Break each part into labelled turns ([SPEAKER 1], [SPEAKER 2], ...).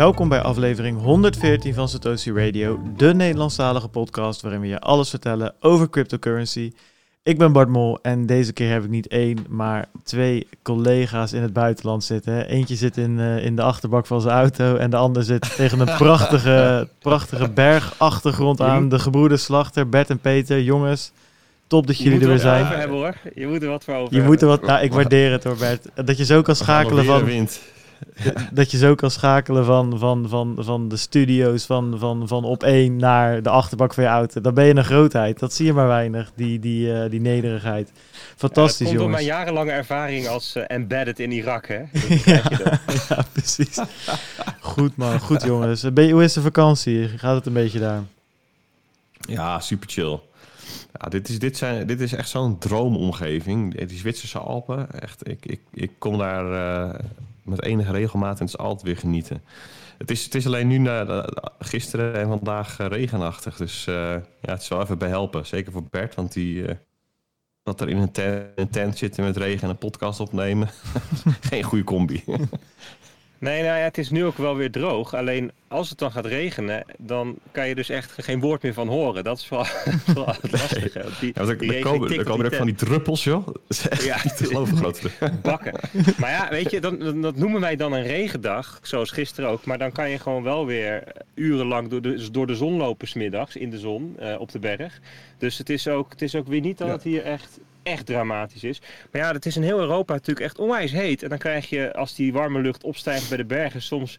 [SPEAKER 1] Welkom bij aflevering 114 van Satoshi Radio, de Nederlandstalige podcast waarin we je alles vertellen over cryptocurrency. Ik ben Bart Mol en deze keer heb ik niet één, maar twee collega's in het buitenland zitten. Eentje zit in, uh, in de achterbak van zijn auto en de ander zit tegen een prachtige, prachtige bergachtergrond aan. De gebroeders Slachter, Bert en Peter, jongens. Top dat jullie er weer zijn.
[SPEAKER 2] Hebben, hoor. Je moet er wat voor over
[SPEAKER 1] Je moet er wat, nou, ik waardeer het hoor Bert. Dat je zo kan schakelen van...
[SPEAKER 3] Wind.
[SPEAKER 1] dat je zo kan schakelen van, van, van, van de studio's van, van, van op één naar de achterbak van je auto. Dan ben je een grootheid. Dat zie je maar weinig, die, die, uh, die nederigheid. Fantastisch,
[SPEAKER 2] ja, dat
[SPEAKER 1] komt
[SPEAKER 2] door mijn jarenlange ervaring als uh, embedded in Irak, hè?
[SPEAKER 1] ja, ja, precies. Goed, man. Goed, jongens. Ben je, hoe is de vakantie? Gaat het een beetje daar?
[SPEAKER 3] Ja, super chill. Ja, dit, is, dit, zijn, dit is echt zo'n droomomgeving. Die Zwitserse Alpen. Echt, ik, ik, ik kom daar... Uh, met enige regelmaat en het is altijd weer genieten. Het is, het is alleen nu, na, gisteren en vandaag regenachtig. Dus uh, ja, het wel even behelpen. Zeker voor Bert, want die uh, dat er in een tent, een tent zitten met regen en een podcast opnemen. Geen goede combi.
[SPEAKER 2] Nee, nou ja, het is nu ook wel weer droog. Alleen als het dan gaat regenen, dan kan je dus echt geen woord meer van horen. Dat is wel, wel het lastige. Die,
[SPEAKER 3] ja, die er, komen, er komen er van die druppels, joh. ja, niet te geloven groot.
[SPEAKER 2] Bakken. Maar ja, weet je, dan, dat noemen wij dan een regendag, zoals gisteren ook. Maar dan kan je gewoon wel weer urenlang door de, door de zon lopen smiddags in de zon uh, op de berg. Dus het is ook, het is ook weer niet dat ja. het hier echt echt dramatisch is. Maar ja, het is in heel Europa natuurlijk echt onwijs heet. En dan krijg je, als die warme lucht opstijgt bij de bergen, soms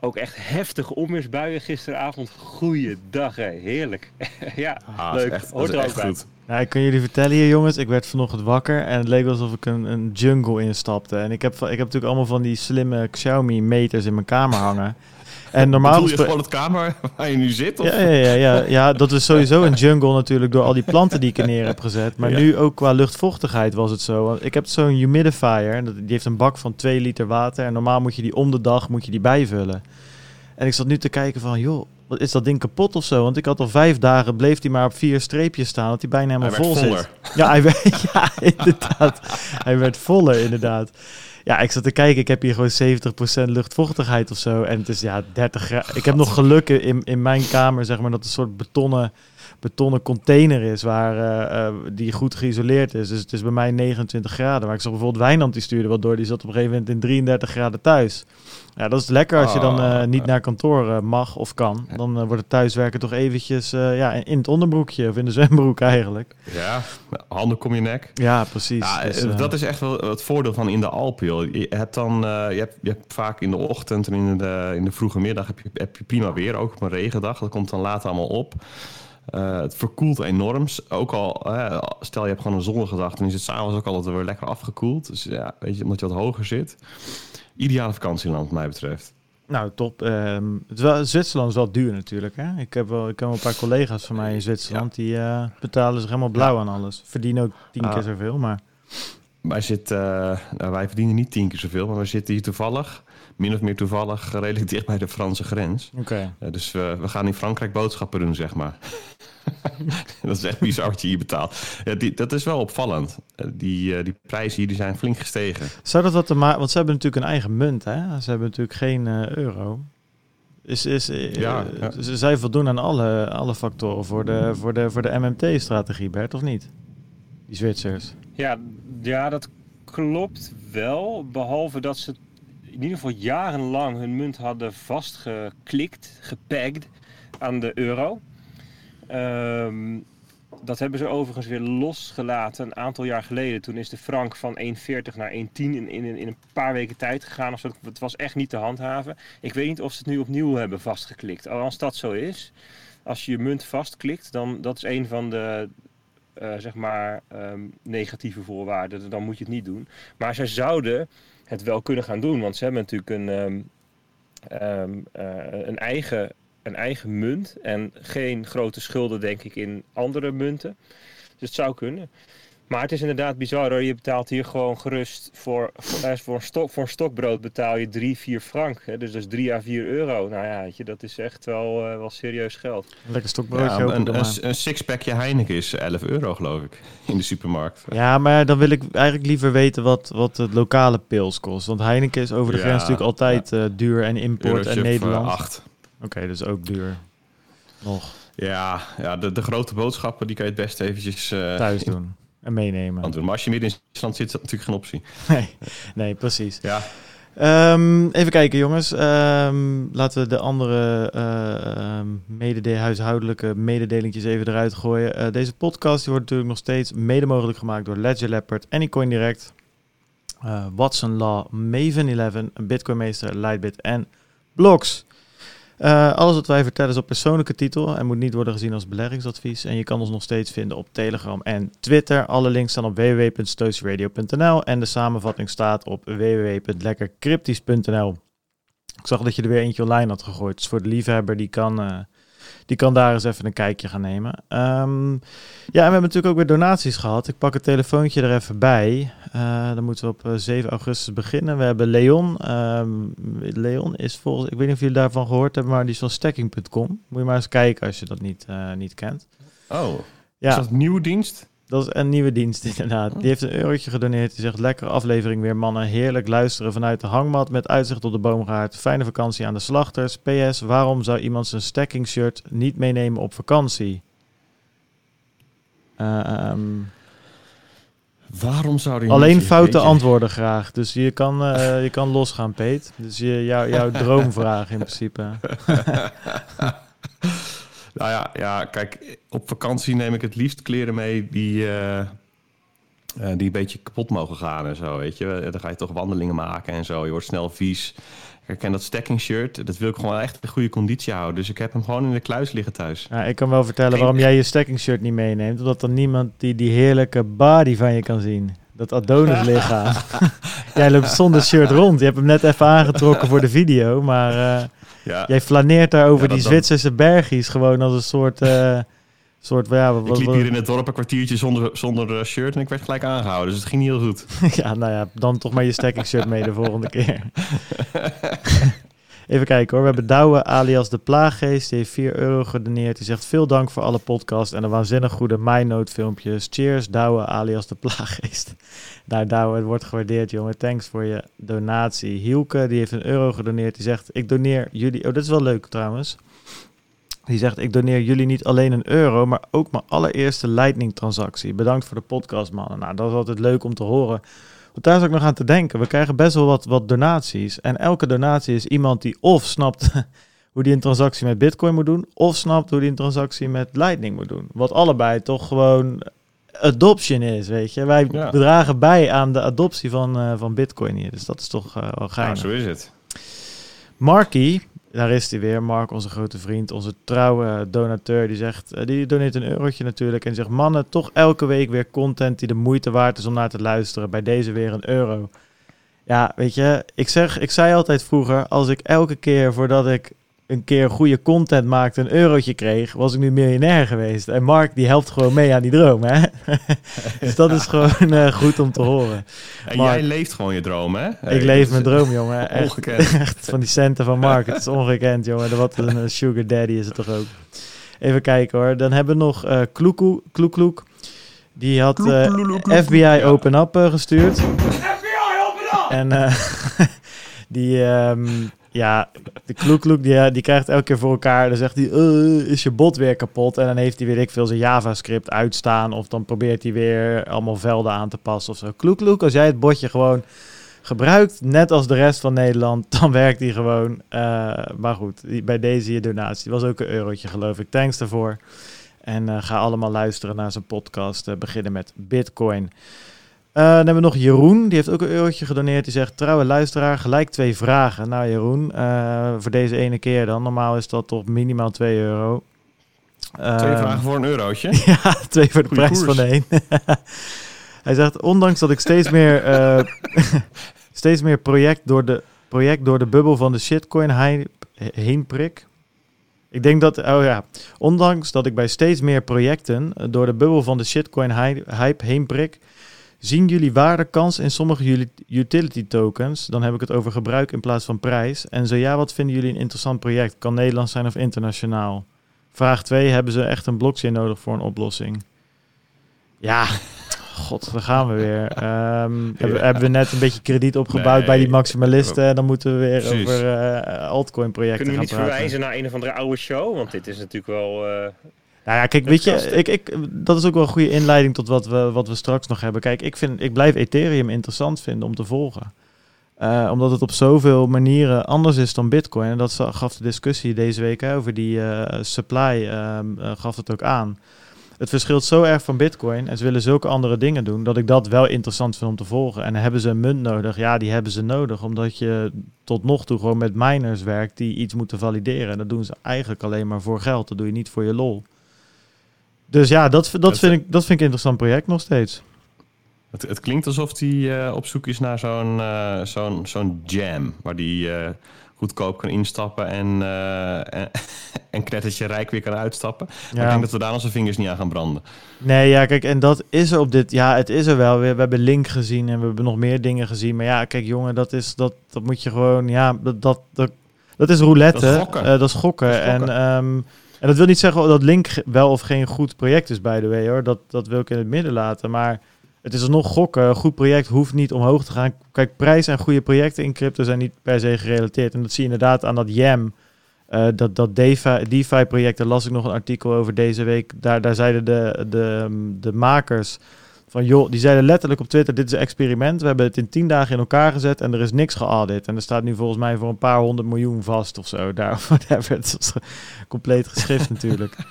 [SPEAKER 2] ook echt heftige onweersbuien. Gisteravond, goeiedag, hè. heerlijk. ja,
[SPEAKER 3] ah,
[SPEAKER 2] leuk.
[SPEAKER 3] Echt, Hoort er ook bij. Goed.
[SPEAKER 1] Nou, ik kan jullie vertellen hier, jongens. Ik werd vanochtend wakker en het leek alsof ik een, een jungle instapte. En ik heb, ik heb natuurlijk allemaal van die slimme Xiaomi-meters in mijn kamer hangen.
[SPEAKER 3] En normaal Bedoel je gewoon het kamer waar je nu zit? Of?
[SPEAKER 1] Ja, ja, ja, ja, ja, dat is sowieso een jungle natuurlijk door al die planten die ik er neer heb gezet. Maar ja. nu ook qua luchtvochtigheid was het zo. Want ik heb zo'n humidifier, die heeft een bak van 2 liter water. En normaal moet je die om de dag moet je die bijvullen. En ik zat nu te kijken van, joh, wat is dat ding kapot of zo? Want ik had al vijf dagen, bleef hij maar op vier streepjes staan, dat hij bijna helemaal
[SPEAKER 3] hij
[SPEAKER 1] vol zit. Ja, hij werd, ja, inderdaad. hij werd voller, inderdaad. Ja, ik zat te kijken, ik heb hier gewoon 70% luchtvochtigheid of zo. En het is ja 30 graden. Ik heb nog geluk in, in mijn kamer, zeg maar, dat een soort betonnen, betonnen container is waar, uh, uh, die goed geïsoleerd is. Dus het is bij mij 29 graden. Maar ik zag bijvoorbeeld Wijnand, die stuurde wat door. Die zat op een gegeven moment in 33 graden thuis. Ja, dat is lekker als je dan uh, niet naar kantoor mag of kan. Dan wordt het thuiswerken toch eventjes ja, in het onderbroekje of in de zwembroek eigenlijk.
[SPEAKER 3] Ja, handen kom je nek.
[SPEAKER 1] Ja, precies.
[SPEAKER 3] Ja, dus, dat is echt wel het voordeel van in de Alpen. Joh. Je hebt dan, je, hebt, je hebt vaak in de ochtend en in de, in de vroege middag heb je, heb je prima weer. Ook op een regendag. Dat komt dan later allemaal op. Uh, het verkoelt enorm. Ook al, uh, stel je hebt gewoon een zonnige dag, dan is het s'avonds ook altijd weer lekker afgekoeld. Dus ja, weet je, omdat je wat hoger zit. Ideale vakantieland, wat mij betreft.
[SPEAKER 1] Nou, top. Um, het wel, Zwitserland is wel duur natuurlijk. Hè? Ik, heb wel, ik heb wel een paar collega's van mij in Zwitserland, ja. die uh, betalen zich helemaal blauw ja. aan alles. Verdienen ook tien keer zoveel, maar...
[SPEAKER 3] Wij, zitten, nou, wij verdienen niet tien keer zoveel, maar we zitten hier toevallig min of meer toevallig redelijk dicht bij de Franse grens.
[SPEAKER 1] Okay.
[SPEAKER 3] Uh, dus we, we gaan in Frankrijk boodschappen doen, zeg maar. dat is echt bizar wat je hier betaalt. Die, dat is wel opvallend. Uh, die, uh, die prijzen hier die zijn flink gestegen.
[SPEAKER 1] Zou dat wat te maken... Want ze hebben natuurlijk een eigen munt, hè? Ze hebben natuurlijk geen euro. Is, is,
[SPEAKER 3] ja, ja.
[SPEAKER 1] Ze zij voldoen aan alle, alle factoren voor de, voor de, voor de MMT-strategie, Bert, of niet? Die Zwitsers.
[SPEAKER 2] Ja, ja, dat klopt wel. Behalve dat ze in ieder geval jarenlang hun munt hadden vastgeklikt, gepagd aan de euro. Um, dat hebben ze overigens weer losgelaten een aantal jaar geleden. Toen is de frank van 1,40 naar 1,10 in, in, in, een paar weken tijd gegaan. Of. Het was echt niet te handhaven. Ik weet niet of ze het nu opnieuw hebben vastgeklikt. Als dat zo is, als je je munt vastklikt, dan dat is een van de uh, zeg maar um, negatieve voorwaarden. Dan moet je het niet doen. Maar zij zouden het wel kunnen gaan doen. Want ze hebben natuurlijk een, um, um, uh, een, eigen, een eigen munt en geen grote schulden, denk ik, in andere munten. Dus het zou kunnen. Maar het is inderdaad bizar hoor. Je betaalt hier gewoon gerust voor, voor, eh, voor, een, stok, voor een stokbrood betaal je 3, 4 frank. Hè? Dus dat is 3 à 4 euro. Nou ja, weet je, dat is echt wel, uh, wel serieus geld.
[SPEAKER 1] Lekker stokbroodje.
[SPEAKER 3] Ja,
[SPEAKER 1] ook
[SPEAKER 3] een, een, een sixpackje Heineken is 11 euro, geloof ik, in de supermarkt.
[SPEAKER 1] Ja, maar dan wil ik eigenlijk liever weten wat, wat het lokale pils kost. Want Heineken is over de
[SPEAKER 3] Ja,
[SPEAKER 1] grens natuurlijk altijd eh, duur en import
[SPEAKER 3] Eurotje
[SPEAKER 1] en
[SPEAKER 3] eh,
[SPEAKER 1] Nederland.
[SPEAKER 3] acht.
[SPEAKER 1] Oké, dus ook duur. Nog
[SPEAKER 3] Ja, ja de, de grote boodschappen die kan je het best eventjes eh,
[SPEAKER 1] thuis doen en meenemen.
[SPEAKER 3] doen. Maar als je midden in zit, is dat natuurlijk geen optie.
[SPEAKER 1] Nee, nee, precies.
[SPEAKER 3] Ja,
[SPEAKER 1] Ehm, even kijken, jongens. Ehm, laten we de andere ehm, medede huishoudelijke mededelingjes even eruit gooien. Eh, deze podcast die wordt natuurlijk nog steeds mede mogelijk gemaakt door Ledger Leopard, Anycoin Direct, eh, Watson Law, Maven 11, Bitcoin Meester, Lightbit en Blocks. Eh, alles wat wij vertellen is op persoonlijke titel en moet niet worden gezien als beleggingsadvies. En je kan ons nog steeds vinden op Telegram en Twitter. Alle links staan op www.stoicijradio.nl en de samenvatting staat op www.lekkercryptisch.nl. Ik zag dat je er weer eentje online had gegooid. Dus voor de liefhebber, die kan, eh, die kan daar eens even een kijkje gaan nemen. Ehm, ja, en we hebben natuurlijk ook weer donaties gehad. Ik pak het telefoontje er even bij. Eh, dan moeten we op eh, 7 augustus beginnen. We hebben Leon. Ehm, Leon is volgens... Ik weet niet of jullie daarvan gehoord hebben, maar die is van stacking.com. Moet je maar eens kijken als je dat niet, eh, niet kent.
[SPEAKER 3] oh.
[SPEAKER 1] Ja.
[SPEAKER 3] Is dat een nieuwe dienst?
[SPEAKER 1] Dat is een nieuwe dienst inderdaad. Die heeft een eurotje gedoneerd. Die zegt, lekkere aflevering weer mannen. Heerlijk luisteren vanuit de hangmat met uitzicht op de boomgaard. Fijne vakantie aan de slachters. PS, waarom zou iemand zijn stacking shirt niet meenemen op vakantie? Ehm,
[SPEAKER 3] Waarom zou die
[SPEAKER 1] alleen
[SPEAKER 3] niet-
[SPEAKER 1] foute
[SPEAKER 3] je?
[SPEAKER 1] antwoorden graag. Dus je kan, eh, je kan losgaan, Peet. Dus je, jou, jouw droomvraag in principe.
[SPEAKER 3] Nou ja, ja, kijk, op vakantie neem ik het liefst kleren mee die, eh, die een beetje kapot mogen gaan en zo, weet je. Dan ga je toch wandelingen maken en zo. Je wordt snel vies. Ik ken dat stacking shirt, dat wil ik gewoon echt in goede conditie houden. Dus ik heb hem gewoon in de kluis liggen thuis.
[SPEAKER 1] Ja, ik kan wel vertellen
[SPEAKER 3] Geen-
[SPEAKER 1] waarom jij je stacking shirt niet meeneemt. Omdat er niemand die die heerlijke body van je kan zien. Dat Adonis lichaam. jij loopt zonder shirt rond. Je hebt hem net even aangetrokken voor de video. Maar eh,
[SPEAKER 3] Ja,
[SPEAKER 1] jij flaneert daar over
[SPEAKER 3] Ja,
[SPEAKER 1] die
[SPEAKER 3] dat dan.
[SPEAKER 1] Zwitserse bergies gewoon als een soort... eh, soort ja, wat,
[SPEAKER 3] ik liep hier in het dorp een kwartiertje zonder, zonder eh, shirt en ik werd gelijk aangehouden. Dus het ging niet heel goed.
[SPEAKER 1] ja, nou ja, dan toch maar je stacking shirt mee de volgende keer. Even kijken hoor. We hebben Douwe alias De Plaaggeest. Die heeft 4 euro gedoneerd. Die zegt veel dank voor alle podcast en de waanzinnig goede MyNote filmpjes. Cheers Douwe alias De Plaaggeest. Nou Douwe, het wordt gewaardeerd jongen. Thanks voor je donatie. Hielke, die heeft een euro gedoneerd. Die zegt ik doneer jullie... Oh, dat is wel leuk trouwens. Die zegt ik doneer jullie niet alleen een euro, maar ook mijn allereerste Lightning transactie. Bedankt voor de podcast mannen. Nou, dat is altijd leuk om te horen. Want daar zat ik nog aan te denken. We krijgen best wel wat, wat donaties. En elke donatie is iemand die of snapt hoe die een transactie met Bitcoin moet doen, of snapt hoe die een transactie met Lightning moet doen. Wat allebei toch gewoon adoption is, weet je. Wij
[SPEAKER 3] Ja.
[SPEAKER 1] dragen bij aan de adoptie van, eh, van Bitcoin hier. Dus dat is toch eh, wel
[SPEAKER 3] Ja, zo is het.
[SPEAKER 1] Marky, daar is hij weer. Mark, onze grote vriend, onze trouwe donateur, die zegt, eh, die doneert een eurotje natuurlijk en zegt, mannen, toch elke week weer content die de moeite waard is om naar te luisteren. Bij deze weer een euro. Ja, weet je, ik zeg, ik zei altijd vroeger, als ik elke keer voordat ik een keer goede content maakte een eurotje kreeg, was ik nu miljonair geweest. En Mark die helpt gewoon mee aan die droom, hè? dus dat is gewoon eh, goed om te horen.
[SPEAKER 3] En
[SPEAKER 1] Mark.
[SPEAKER 3] jij leeft gewoon je droom, hè?
[SPEAKER 1] ik leef mijn droom, jongen. Echt,
[SPEAKER 3] Ongekend.
[SPEAKER 1] echt van die centen van Mark. Het is ongekend, jongen. Wat een eh, sugar daddy is het toch ook. Even kijken hoor. Dan hebben we nog eh Kloekoe, Kloekloek. Die had eh, FBI Open Up gestuurd. En eh, die, ehm, ja, de Kloekloek, die, eh, die krijgt elke keer voor elkaar. Dan zegt hij, "Eh, is je bot weer kapot? En dan heeft hij, weet ik veel, zijn JavaScript uitstaan. Of dan probeert hij weer allemaal velden aan te passen of zo. Kloekloek, als jij het botje gewoon gebruikt, net als de rest van Nederland, dan werkt die gewoon. Eh, maar goed, bij deze je donatie. was ook een eurotje, geloof ik. Thanks daarvoor. En ga allemaal luisteren naar zijn podcast. beginnen met Bitcoin. Eh, dan hebben we nog Jeroen, die heeft ook een eurotje gedoneerd. Die zegt, trouwe luisteraar, gelijk twee vragen. Nou Jeroen, eh, voor deze ene keer dan. Normaal is dat toch minimaal 2 euro.
[SPEAKER 3] Twee
[SPEAKER 1] Ehm,
[SPEAKER 3] vragen voor een eurotje.
[SPEAKER 1] ja, twee voor de
[SPEAKER 3] Goeie
[SPEAKER 1] prijs
[SPEAKER 3] koers.
[SPEAKER 1] van één. Hij zegt, ondanks dat ik steeds meer, eh, steeds meer project, door de, project door de bubbel van de shitcoin heen, heen prik. Ik denk dat, oh ja, ondanks dat ik bij steeds meer projecten eh, door de bubbel van de shitcoin hy- hype heen prik, zien jullie waardekans in sommige utility tokens? Dan heb ik het over gebruik in plaats van prijs. En zo ja, wat vinden jullie een interessant project? Kan Nederlands zijn of internationaal? Vraag 2, hebben ze echt een blockchain nodig voor een oplossing? Ja, god, daar gaan we weer. Ehm, hebben, hebben we net een beetje krediet opgebouwd bij die maximalisten en dan moeten we weer
[SPEAKER 3] Precies.
[SPEAKER 1] over eh, altcoin projecten
[SPEAKER 2] Kunnen we
[SPEAKER 1] gaan
[SPEAKER 2] niet
[SPEAKER 1] praten.
[SPEAKER 2] verwijzen naar een of andere oude show? Want dit is natuurlijk wel... eh,
[SPEAKER 1] Nou ja, kijk, weet je, ik, ik, dat is ook wel een goede inleiding tot wat we, wat we straks nog hebben. Kijk, ik, vind, ik blijf Ethereum interessant vinden om te volgen. Eh, omdat het op zoveel manieren anders is dan Bitcoin. En dat gaf de discussie deze week hè, over die eh, supply, ehm, eh, gaf het ook aan. Het verschilt zo erg van Bitcoin en ze willen zulke andere dingen doen, dat ik dat wel interessant vind om te volgen. En hebben ze een munt nodig? Ja, die hebben ze nodig, omdat je tot nog toe gewoon met miners werkt die iets moeten valideren. En dat doen ze eigenlijk alleen maar voor geld. Dat doe je niet voor je lol. Dus ja, dat, dat,
[SPEAKER 3] Dat-
[SPEAKER 1] vind, ik, dat vind ik een interessant project nog steeds.
[SPEAKER 3] Het, het klinkt alsof hij op zoek is naar zo'n eh, zo'n zo'n jam. Waar die eh, goedkoop kan instappen en, eh en, en knettertje rijk weer kan uitstappen. Ik denk dat we daar onze vingers niet aan gaan branden.
[SPEAKER 1] Nee, ja, kijk, en dat is er op dit. Ja, het is er wel. We, we hebben Link gezien en we hebben nog meer dingen gezien. Maar ja, kijk, jongen, dat is dat, dat moet je gewoon. Ja, dat, dat, dat, dat is roulette.
[SPEAKER 3] Dat is gokken.
[SPEAKER 1] Eh, dat is gokken.
[SPEAKER 3] Dat is gokken.
[SPEAKER 1] En, ehm, en dat wil niet zeggen dat Link wel of geen goed project is, by the way, hoor. Dat, dat wil ik in het midden laten. Maar het is alsnog gokken. Een goed project hoeft niet omhoog te gaan. Kijk, prijs en goede projecten in crypto zijn niet per se gerelateerd. En dat zie je inderdaad aan dat YAM. Eh, dat dat DeFi, DeFi-project, daar las ik nog een artikel over deze week. Daar, daar zeiden de, de, de makers van, joh, die zeiden letterlijk op Twitter, dit is een experiment. We hebben het in tien dagen in elkaar gezet en er is niks geaudit. En er staat nu volgens mij voor een paar honderd miljoen vast of zo. Daar, whatever. Het is compleet geschrift natuurlijk.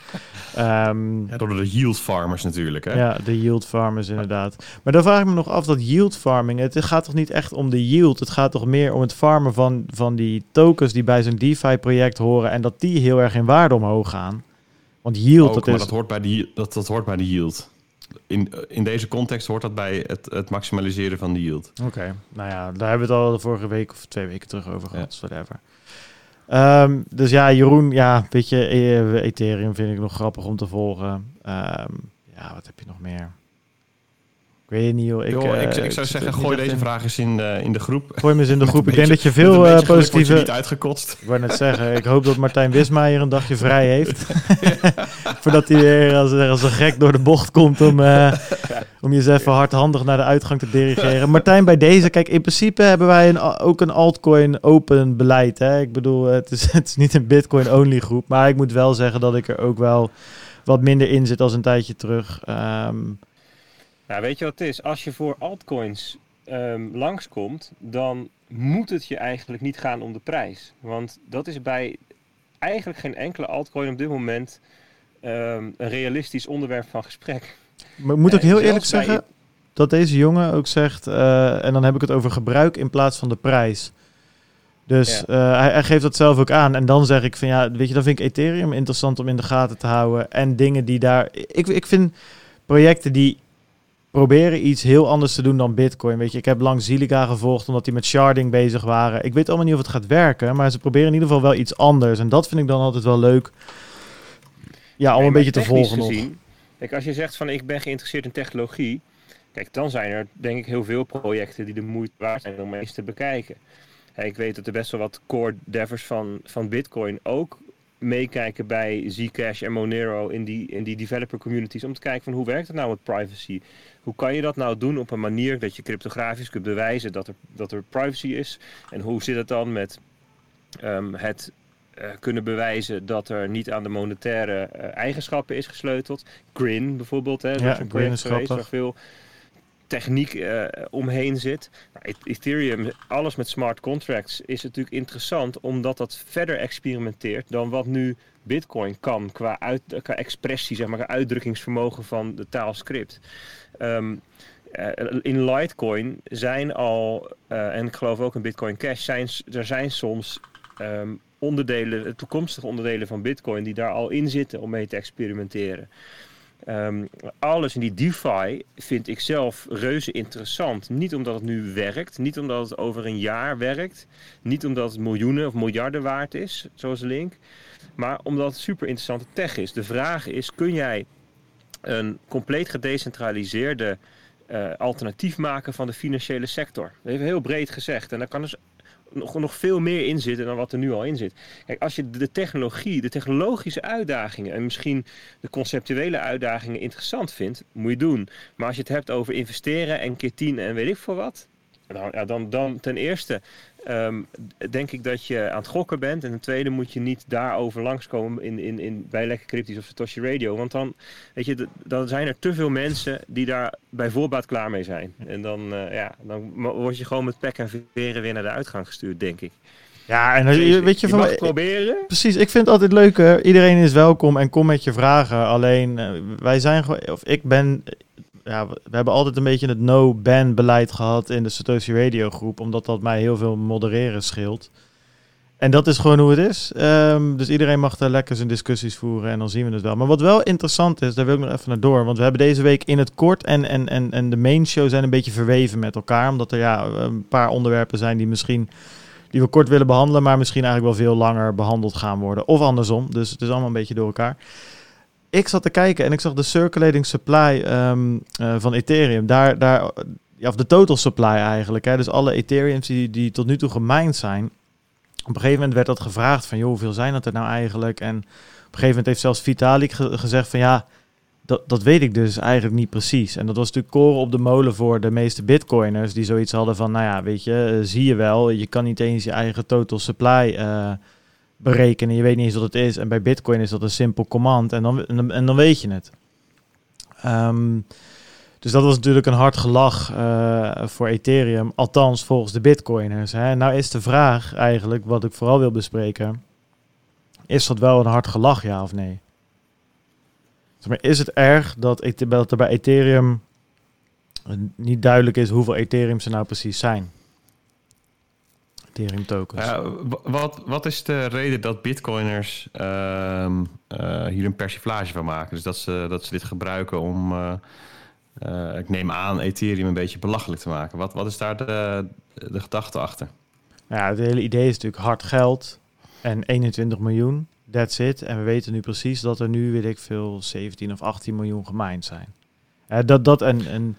[SPEAKER 1] Ehm,
[SPEAKER 3] Ja, door de yield farmers natuurlijk. Hè?
[SPEAKER 1] ja, de yield farmers inderdaad. Maar dan vraag ik me nog af dat yield farming, het gaat toch niet echt om de yield? Het gaat toch meer om het farmen van, van die tokens die bij zo'n DeFi-project horen en dat die heel erg in waarde omhoog gaan. Want yield,
[SPEAKER 3] Ook,
[SPEAKER 1] dat
[SPEAKER 3] maar
[SPEAKER 1] is...
[SPEAKER 3] dat hoort, bij de, dat, dat hoort bij de yield. In, in deze context hoort dat bij het, het maximaliseren van de yield.
[SPEAKER 1] Oké, nou ja, daar hebben we het al de vorige week of twee weken terug over gehad,
[SPEAKER 3] Ja.
[SPEAKER 1] whatever. Ehm, dus ja, Jeroen, ja, weet je, eh, Ethereum vind ik nog grappig om te volgen. Ehm, ja, wat heb je nog meer? Ik weet het niet, joh. Ik,
[SPEAKER 3] Ik,
[SPEAKER 1] eh,
[SPEAKER 3] ik, ik zou zeggen, gooi deze
[SPEAKER 1] in.
[SPEAKER 3] vraag eens in de, in de groep.
[SPEAKER 1] Gooi me eens in de groep. Ik denk dat je veel eh,
[SPEAKER 3] je
[SPEAKER 1] positieve...
[SPEAKER 3] niet uitgekotst.
[SPEAKER 1] Ik wou net zeggen, ik hoop dat Martijn Wismaier een dagje vrij heeft. Voordat hij weer als, als een gek door de bocht komt om, eh, om je eens even hardhandig naar de uitgang te dirigeren. Martijn, bij deze, kijk, in principe hebben wij een, ook een altcoin open beleid. Hè? Ik bedoel, het is, het is niet een bitcoin-only groep. Maar ik moet wel zeggen dat ik er ook wel wat minder in zit als een tijdje terug. Ehm,
[SPEAKER 2] Nou, weet je wat het is? Als je voor altcoins ehm, langskomt, dan moet het je eigenlijk niet gaan om de prijs. Want dat is bij eigenlijk geen enkele altcoin op dit moment ehm, een realistisch onderwerp van gesprek.
[SPEAKER 1] maar ik moet ook heel eerlijk zeggen dat deze jongen ook zegt, eh, en dan heb ik het over gebruik in plaats van de prijs. Dus eh, hij, hij geeft dat zelf ook aan. En dan zeg ik van ja, weet je, dan vind ik Ethereum interessant om in de gaten te houden. En dingen die daar. Ik, ik vind projecten die proberen iets heel anders te doen dan Bitcoin. Weet je, ik heb lang Ziliga gevolgd omdat die met sharding bezig waren. Ik weet allemaal niet of het gaat werken, maar ze proberen in ieder geval wel iets anders. En dat vind ik dan altijd wel leuk. Ja, om
[SPEAKER 2] Nee,
[SPEAKER 1] een beetje te volgen nog.
[SPEAKER 2] Kijk, als je zegt van ik ben geïnteresseerd in technologie, kijk, dan zijn er denk ik heel veel projecten die de moeite waard zijn om eens te bekijken. Ik weet dat er best wel wat core devers van, van Bitcoin ook meekijken bij Zcash en Monero in die, in die developer communities om te kijken van hoe werkt het nou met privacy? Hoe kan je dat nou doen op een manier dat je cryptografisch kunt bewijzen dat er, dat er privacy is? En hoe zit het dan met ehm, het eh, kunnen bewijzen dat er niet aan de monetaire eh, eigenschappen is gesleuteld. Grin bijvoorbeeld, hè, dat
[SPEAKER 1] Ja,
[SPEAKER 2] is een project geweest waar veel techniek eh, omheen zit. Nou, E- Ethereum, alles met smart contracts is natuurlijk interessant omdat dat verder experimenteert dan wat nu Bitcoin kan qua, uit, qua expressie, zeg maar, qua uitdrukkingsvermogen van de taal script. Ehm, eh, in Litecoin zijn al, eh, en ik geloof ook in Bitcoin Cash, zijn, er zijn soms ehm, onderdelen, toekomstige onderdelen van Bitcoin die daar al in zitten om mee te experimenteren. Ehm, alles in die DeFi vind ik zelf reuze interessant. Niet omdat het nu werkt, niet omdat het over een jaar werkt, niet omdat het miljoenen of miljarden waard is, zoals Link, maar omdat het super interessante tech is. De vraag is: kun jij een compleet gedecentraliseerde uh, alternatief maken van de financiële sector? Even heel breed gezegd. En daar kan dus nog, nog veel meer in zitten dan wat er nu al in zit. Kijk, als je de technologie, de technologische uitdagingen en misschien de conceptuele uitdagingen interessant vindt, moet je doen. Maar als je het hebt over investeren en keer tien en weet ik veel wat, dan, dan ten eerste Ehm, denk ik dat je aan het gokken bent. En ten tweede moet je niet daarover langskomen in, in, in, bij Lekker Cryptisch of Satoshi Radio. Want dan, weet je, dan zijn er te veel mensen die daar bij voorbaat klaar mee zijn. En dan, uh, ja, dan word je gewoon met pek en veren weer naar de uitgang gestuurd, denk ik.
[SPEAKER 1] Ja, en je, weet je,
[SPEAKER 2] je
[SPEAKER 1] van
[SPEAKER 2] mag proberen.
[SPEAKER 1] Precies, ik vind het altijd leuk. Iedereen is welkom en kom met je vragen. Alleen uh, wij zijn gewoon, of ik ben ja, we hebben altijd een beetje het no-ban beleid gehad in de Satoshi Radio groep, omdat dat mij heel veel modereren scheelt. En dat is gewoon hoe het is. Um, dus iedereen mag daar lekker zijn discussies voeren en dan zien we het wel. Maar wat wel interessant is, daar wil ik nog even naar door. Want we hebben deze week in het kort en, en, en, en de main show zijn een beetje verweven met elkaar. Omdat er ja, een paar onderwerpen zijn die misschien die we kort willen behandelen, maar misschien eigenlijk wel veel langer behandeld gaan worden. Of andersom. Dus het is allemaal een beetje door elkaar ik zat te kijken en ik zag de circulating supply um, uh, van Ethereum. Daar, daar, ja, of de total supply eigenlijk. Hè. Dus alle Ethereums die, die tot nu toe gemined zijn. Op een gegeven moment werd dat gevraagd van, joh, hoeveel zijn dat er nou eigenlijk? En op een gegeven moment heeft zelfs Vitalik ge gezegd van, ja, dat, dat weet ik dus eigenlijk niet precies. En dat was natuurlijk koren op de molen voor de meeste bitcoiners die zoiets hadden van, nou ja, weet je, uh, zie je wel, je kan niet eens je eigen total supply uh, berekenen. Je weet niet eens wat het is. En bij Bitcoin is dat een simpel command. En dan, en dan, weet je het. Um, dus dat was natuurlijk een hard gelach uh, voor Ethereum. Althans, volgens de Bitcoiners. Hè. Nou is de vraag eigenlijk, wat ik vooral wil bespreken. Is dat wel een hard gelach, ja of nee? Maar is het erg dat, dat er bij Ethereum niet duidelijk is hoeveel Ethereums er nou precies zijn? Ethereum tokens.
[SPEAKER 3] Wat, wat is de reden dat bitcoiners uh, uh, hier een persiflage van maken? Dus dat ze, dat ze dit gebruiken om, eh, ik neem aan, Ethereum een beetje belachelijk te maken. Wat, wat is daar de, de gedachte achter?
[SPEAKER 1] Ja, het hele idee is natuurlijk hard geld en 21 miljoen. That's it. En we weten nu precies dat er nu, weet ik veel, 17 of 18 miljoen gemined zijn. dat, dat en, en,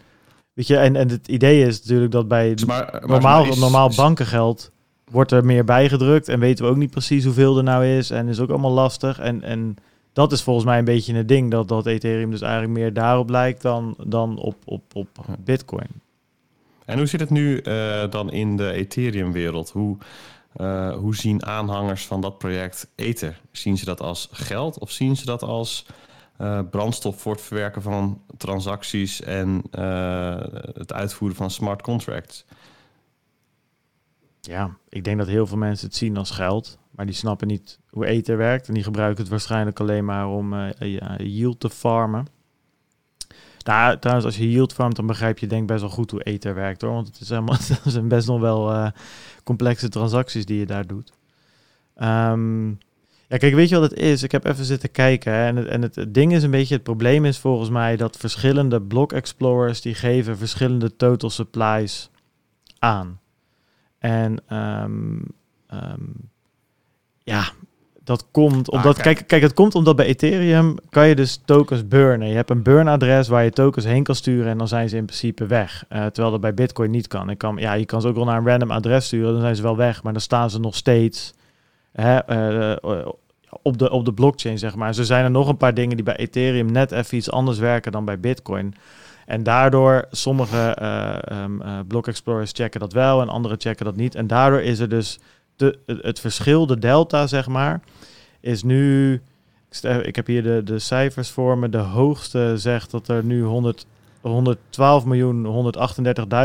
[SPEAKER 1] weet je, en, en het idee is natuurlijk dat bij maar, maar, normaal, is, normaal bankengeld wordt er meer bijgedrukt en weten we ook niet precies hoeveel er nou is en is ook allemaal lastig. En, en dat is volgens mij een beetje het ding, dat, dat Ethereum dus eigenlijk meer daarop lijkt dan, dan op, op, op Bitcoin.
[SPEAKER 3] En hoe zit het nu uh, dan in de Ethereum-wereld? Hoe, uh, hoe zien aanhangers van dat project Ether? Zien ze dat als geld of zien ze dat als uh, brandstof voor het verwerken van transacties en het uitvoeren van smart contracts?
[SPEAKER 1] Ja, ik denk dat heel veel mensen het zien als geld, maar die snappen niet hoe Ether werkt en die gebruiken het waarschijnlijk alleen maar om uh, ja, yield te farmen. Nou, trouwens, als je yield farmt, dan begrijp je denk best wel goed hoe Ether werkt hoor, want het, is helemaal, het zijn best nog wel uh, complexe transacties die je daar doet. Um, ja, kijk, weet je wat het is? Ik heb even zitten kijken en, het, en het, het, ding is een beetje, het probleem is volgens mij dat verschillende block explorers die geven verschillende total supplies aan. En um, um, ja, dat komt omdat, kijk. kijk, het komt omdat bij Ethereum kan je dus tokens burnen. Je hebt een burn-adres waar je tokens heen kan sturen en dan zijn ze in principe weg. Uh, terwijl dat bij Bitcoin niet kan. Ik kan. Ja, je kan ze ook wel naar een random adres sturen, dan zijn ze wel weg, maar dan staan ze nog steeds hè, uh, op, de, op de blockchain, zeg maar. Zo zijn er nog een paar dingen die bij Ethereum net even iets anders werken dan bij Bitcoin. En daardoor, sommige uh, um, uh, block explorers checken dat wel en andere checken dat niet. En daardoor is er dus de, het, verschil, de delta, zeg maar, is nu... Ik heb hier de, de cijfers voor me. De hoogste zegt dat er nu 100, 112 miljoen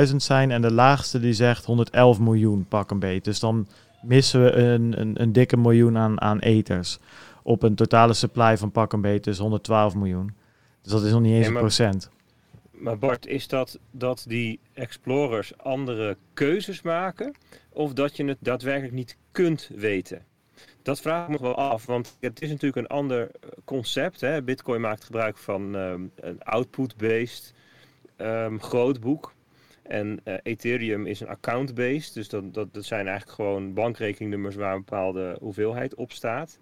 [SPEAKER 1] 138.000 zijn. En de laagste die zegt 111 miljoen, pak een beetje. Dus dan missen we een, een, een dikke miljoen aan, aan eters. Op een totale supply van pak een beetje, dus 112 miljoen. Dus dat is nog niet eens een procent.
[SPEAKER 2] Maar Bart, is dat dat die explorers andere keuzes maken of dat je het daadwerkelijk niet kunt weten? Dat vraag ik me wel af, want het is natuurlijk een ander eh, concept. Hè? Bitcoin maakt gebruik van um, een output-based um, grootboek. En uh, Ethereum is een account-based, dus dat, dat, dat zijn eigenlijk gewoon bankrekeningnummers waar een bepaalde hoeveelheid op staat.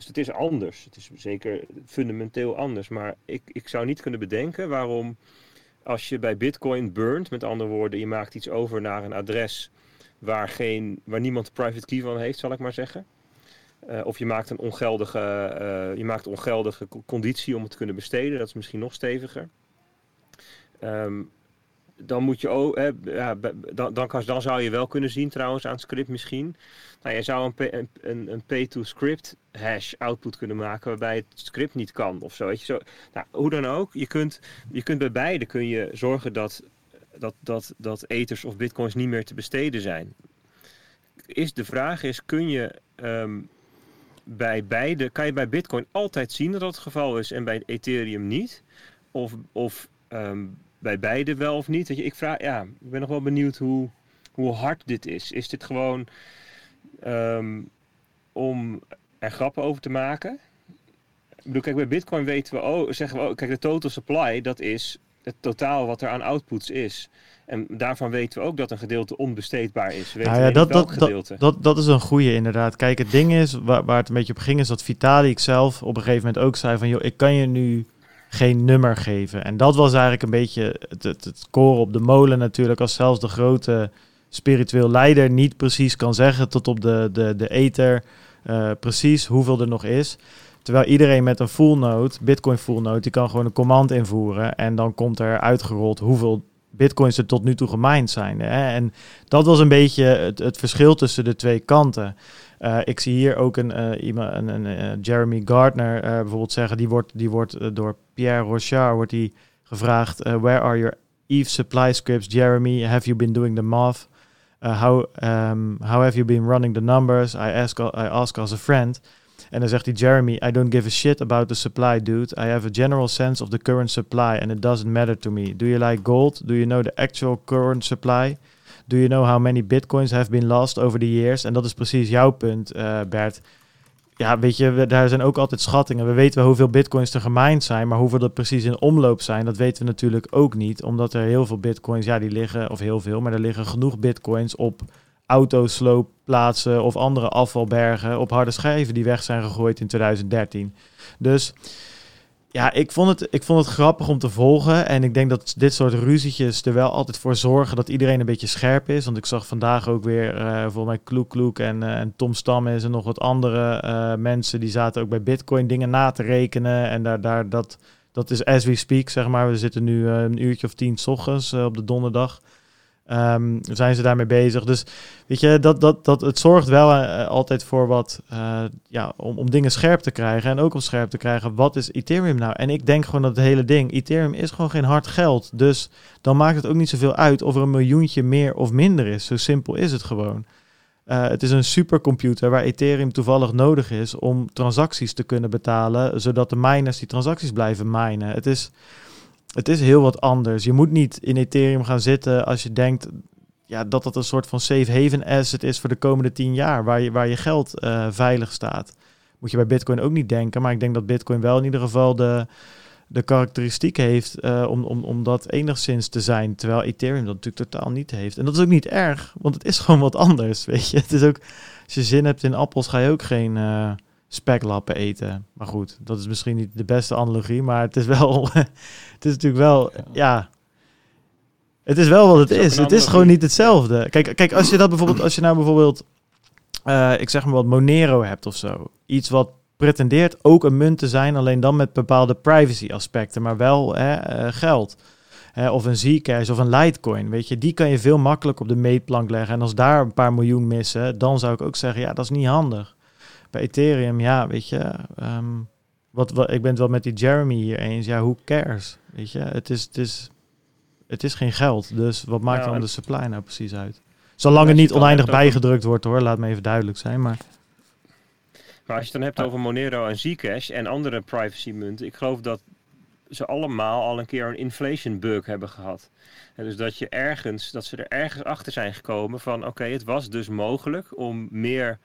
[SPEAKER 2] Dus het is anders. Het is zeker fundamenteel anders. Maar ik, ik zou niet kunnen bedenken waarom als je bij Bitcoin burnt, met andere woorden, je maakt iets over naar een adres waar, geen, waar niemand private key van heeft, zal ik maar zeggen. Uh, of je maakt een ongeldige, uh, je maakt ongeldige conditie om het te kunnen besteden. Dat is misschien nog steviger. Um, dan moet je ook, hè, ja, dan, dan, dan zou je wel kunnen zien trouwens aan het script misschien. Nou, je zou een, een, een pay-to-script hash output kunnen maken waarbij het script niet kan of zo. Weet je, zo nou, hoe dan ook, je kunt, je kunt bij beide kun je zorgen dat, dat, dat, dat ethers of bitcoins niet meer te besteden zijn. Is de vraag is, kun je um, bij beide, kan je bij bitcoin altijd zien dat dat het geval is en bij Ethereum niet? Of, of um, bij beide wel of niet? Ik, vraag, ja, ik ben nog wel benieuwd hoe, hoe hard dit is. Is dit gewoon um, om er grappen over te maken? Ik bedoel, kijk, bij Bitcoin weten we, oh, zeggen we, oh, kijk, de total supply, dat is het totaal wat er aan outputs is. En daarvan weten we ook dat een gedeelte onbesteedbaar is. We
[SPEAKER 1] nou ja, dat, dat, dat, dat, dat, is een goede inderdaad. Kijk, het ding is, waar, waar het een beetje op ging, is dat Vitalik zelf op een gegeven moment ook zei van, joh, ik kan je nu geen nummer geven. En dat was eigenlijk een beetje het, het, het koren op de molen natuurlijk, als zelfs de grote spiritueel leider niet precies kan zeggen tot op de, de, de ether uh, precies hoeveel er nog is. Terwijl iedereen met een full node, Bitcoin full node, die kan gewoon een command invoeren en dan komt er uitgerold hoeveel bitcoins er tot nu toe gemined zijn. Hè? En dat was een beetje het, het verschil tussen de twee kanten. Uh, ik zie hier ook een, iemand, een, een uh, Jeremy Gardner bijvoorbeeld zeggen, die wordt, die wordt door Pierre Rochard wordt die gevraagd, where are your ETH supply scripts, Jeremy? Have you been doing the math? how, um, how have you been running the numbers? I ask, I ask as a friend. En dan zegt hij, Jeremy, I don't give a shit about the supply, dude. I have a general sense of the current supply and it doesn't matter to me. Do you like gold? Do you know the actual current supply? Do you know how many bitcoins have been lost over the years? En dat is precies jouw punt, uh, Bert. Ja, weet je, we, daar zijn ook altijd schattingen. We weten hoeveel bitcoins er gemined zijn, maar hoeveel er precies in omloop zijn, dat weten we natuurlijk ook niet. Omdat er heel veel bitcoins, ja, die liggen, of heel veel, maar er liggen genoeg bitcoins op autosloopplaatsen of andere afvalbergen op harde schijven die weg zijn gegooid in 2013. Dus ja, ik vond, het, ik vond het grappig om te volgen. En ik denk dat dit soort ruzietjes er wel altijd voor zorgen dat iedereen een beetje scherp is. Want ik zag vandaag ook weer uh, volgens mij Kloek Kloek en, uh, en Tom Stammes en nog wat andere uh, mensen. Die zaten ook bij Bitcoin dingen na te rekenen. En daar, daar, dat, dat is as we speak, zeg maar. We zitten nu een uurtje of tien s ochtends op de donderdag. Um, zijn ze daarmee bezig. Dus weet je, dat, dat, dat, het zorgt wel uh, altijd voor wat, uh, ja, om, om dingen scherp te krijgen. En ook om scherp te krijgen, wat is Ethereum nou? En ik denk gewoon dat het hele ding, Ethereum is gewoon geen hard geld. Dus dan maakt het ook niet zoveel uit of er een miljoentje meer of minder is. Zo simpel is het gewoon. Het is een supercomputer waar Ethereum toevallig nodig is om transacties te kunnen betalen, zodat de miners die transacties blijven minen. Het is het is heel wat anders. Je moet niet in Ethereum gaan zitten als je denkt ja, dat dat een soort van safe haven asset is voor de komende tien jaar, waar je, waar je geld uh, veilig staat. Moet je bij Bitcoin ook niet denken, maar ik denk dat Bitcoin wel in ieder geval de, de karakteristiek heeft uh, om, om, om dat enigszins te zijn, terwijl Ethereum dat natuurlijk totaal niet heeft. En dat is ook niet erg, want het is gewoon wat anders, weet je. Het is ook, als je zin hebt in appels, ga je ook geen... Uh, speklappen eten. Maar goed, dat is misschien niet de beste analogie, maar het is wel, het is natuurlijk wel, ja. Het is wel wat het, is. Het is gewoon niet hetzelfde. Kijk, kijk, als je dat bijvoorbeeld, als je nou bijvoorbeeld, uh, ik zeg maar wat Monero hebt of zo, iets wat pretendeert ook een munt te zijn, alleen dan met bepaalde privacy aspecten, maar wel hè, uh, geld. Hè, of een Zcash of een Litecoin, weet je, die kan je veel makkelijker op de meetplank leggen. En als daar een paar miljoen missen, dan zou ik ook zeggen, ja, dat is niet handig bij Ethereum, ja, weet je, um, wat, wat, ik ben het wel met die Jeremy hier eens. Ja, who cares? Weet je, het is, het is, het is geen geld. Dus wat maakt ja, dan de supply nou precies uit? Zolang het niet oneindig bijgedrukt wordt hoor, laat me even duidelijk zijn. Maar...
[SPEAKER 2] maar als je het dan hebt over Monero en Zcash en andere privacy munten, ik geloof dat ze allemaal al een keer een inflation bug hebben gehad. En dus dat je ergens, dat ze er ergens achter zijn gekomen van oké, okay, het was dus mogelijk om meer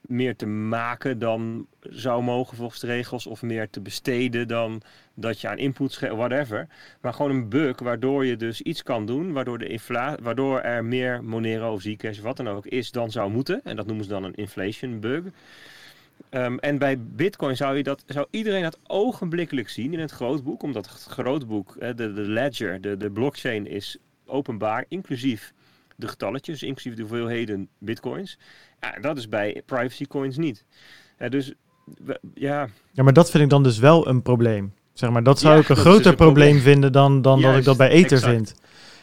[SPEAKER 2] meer te maken dan zou mogen volgens de regels, of meer te besteden dan dat je aan input whatever. Maar gewoon een bug waardoor je dus iets kan doen, waardoor, de infla waardoor er meer Monero of Zcash, wat dan ook, is dan zou moeten. En dat noemen ze dan een inflation bug. Ehm, en bij Bitcoin zou, je dat, zou iedereen dat ogenblikkelijk zien in het grootboek, omdat het grootboek, de, de ledger, de, de blockchain is openbaar, inclusief de getalletjes, inclusief de hoeveelheden bitcoins. Ja, dat is bij privacy coins niet. Ja, dus ja.
[SPEAKER 1] Ja, maar dat vind ik dan dus wel een probleem. Zeg maar, dat zou ik een groter dus probleem, vinden dan, dan dat ik dat bij Ether vind.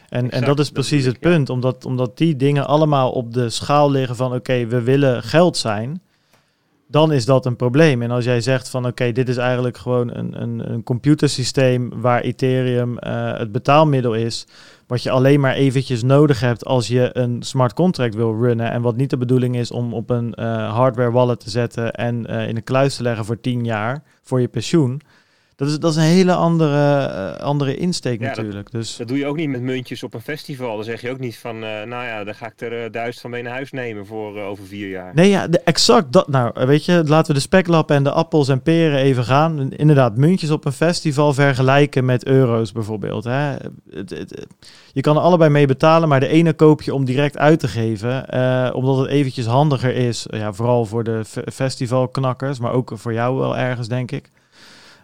[SPEAKER 1] En, en dat is precies het punt, omdat, omdat die dingen allemaal op de schaal liggen van oké, we willen geld zijn dan is dat een probleem. En als jij zegt van oké, dit is eigenlijk gewoon een, een, een computersysteem waar Ethereum uh, het betaalmiddel is, wat je alleen maar eventjes nodig hebt als je een smart contract wil runnen en wat niet de bedoeling is om op een uh, hardware wallet te zetten en uh, in een kluis te leggen voor 10 jaar voor je pensioen. Dat is, dat is een hele andere, uh, andere insteek natuurlijk.
[SPEAKER 2] Dat,
[SPEAKER 1] dus...
[SPEAKER 2] dat doe je ook niet met muntjes op een festival. Dan zeg je ook niet van, uh, nou ja, dan ga ik er uh, duizend van mee naar huis nemen voor over vier jaar.
[SPEAKER 1] Nee, ja, de, exact dat. Nou, weet je, laten we de speklappen en de appels en peren even gaan. Inderdaad, muntjes op een festival vergelijken met euro's bijvoorbeeld. Hè. Het, het, je kan er allebei mee betalen, maar de ene koop je om direct uit te geven. omdat het eventjes handiger is. Ja, vooral voor de festivalknakkers, maar ook voor jou wel ergens, denk ik.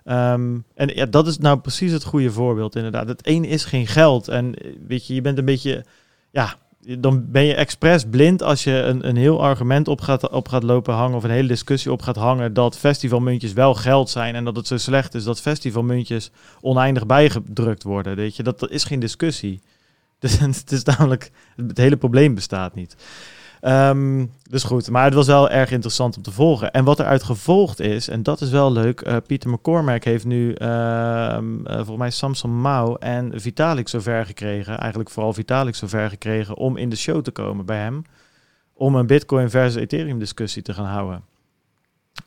[SPEAKER 1] Um, en ja, dat is nou precies het goede voorbeeld inderdaad. Het een is geen geld. En weet je, je bent een beetje, ja, dan ben je expres blind als je een, een heel argument op gaat, op gaat lopen hangen of een hele discussie op gaat hangen dat festivalmuntjes wel geld zijn en dat het zo slecht is dat festivalmuntjes oneindig bijgedrukt worden. Weet je, dat, dat is geen discussie. Dus het is namelijk, het hele probleem bestaat niet. Um, dus goed, maar het was wel erg interessant om te volgen. En wat eruit gevolgd is, en dat is wel leuk, uh, Pieter McCormack heeft nu uh, volgens mij Samson Mao en Vitalik zover gekregen, eigenlijk vooral Vitalik zover gekregen, om in de show te komen bij hem, om een Bitcoin versus Ethereum discussie te gaan houden.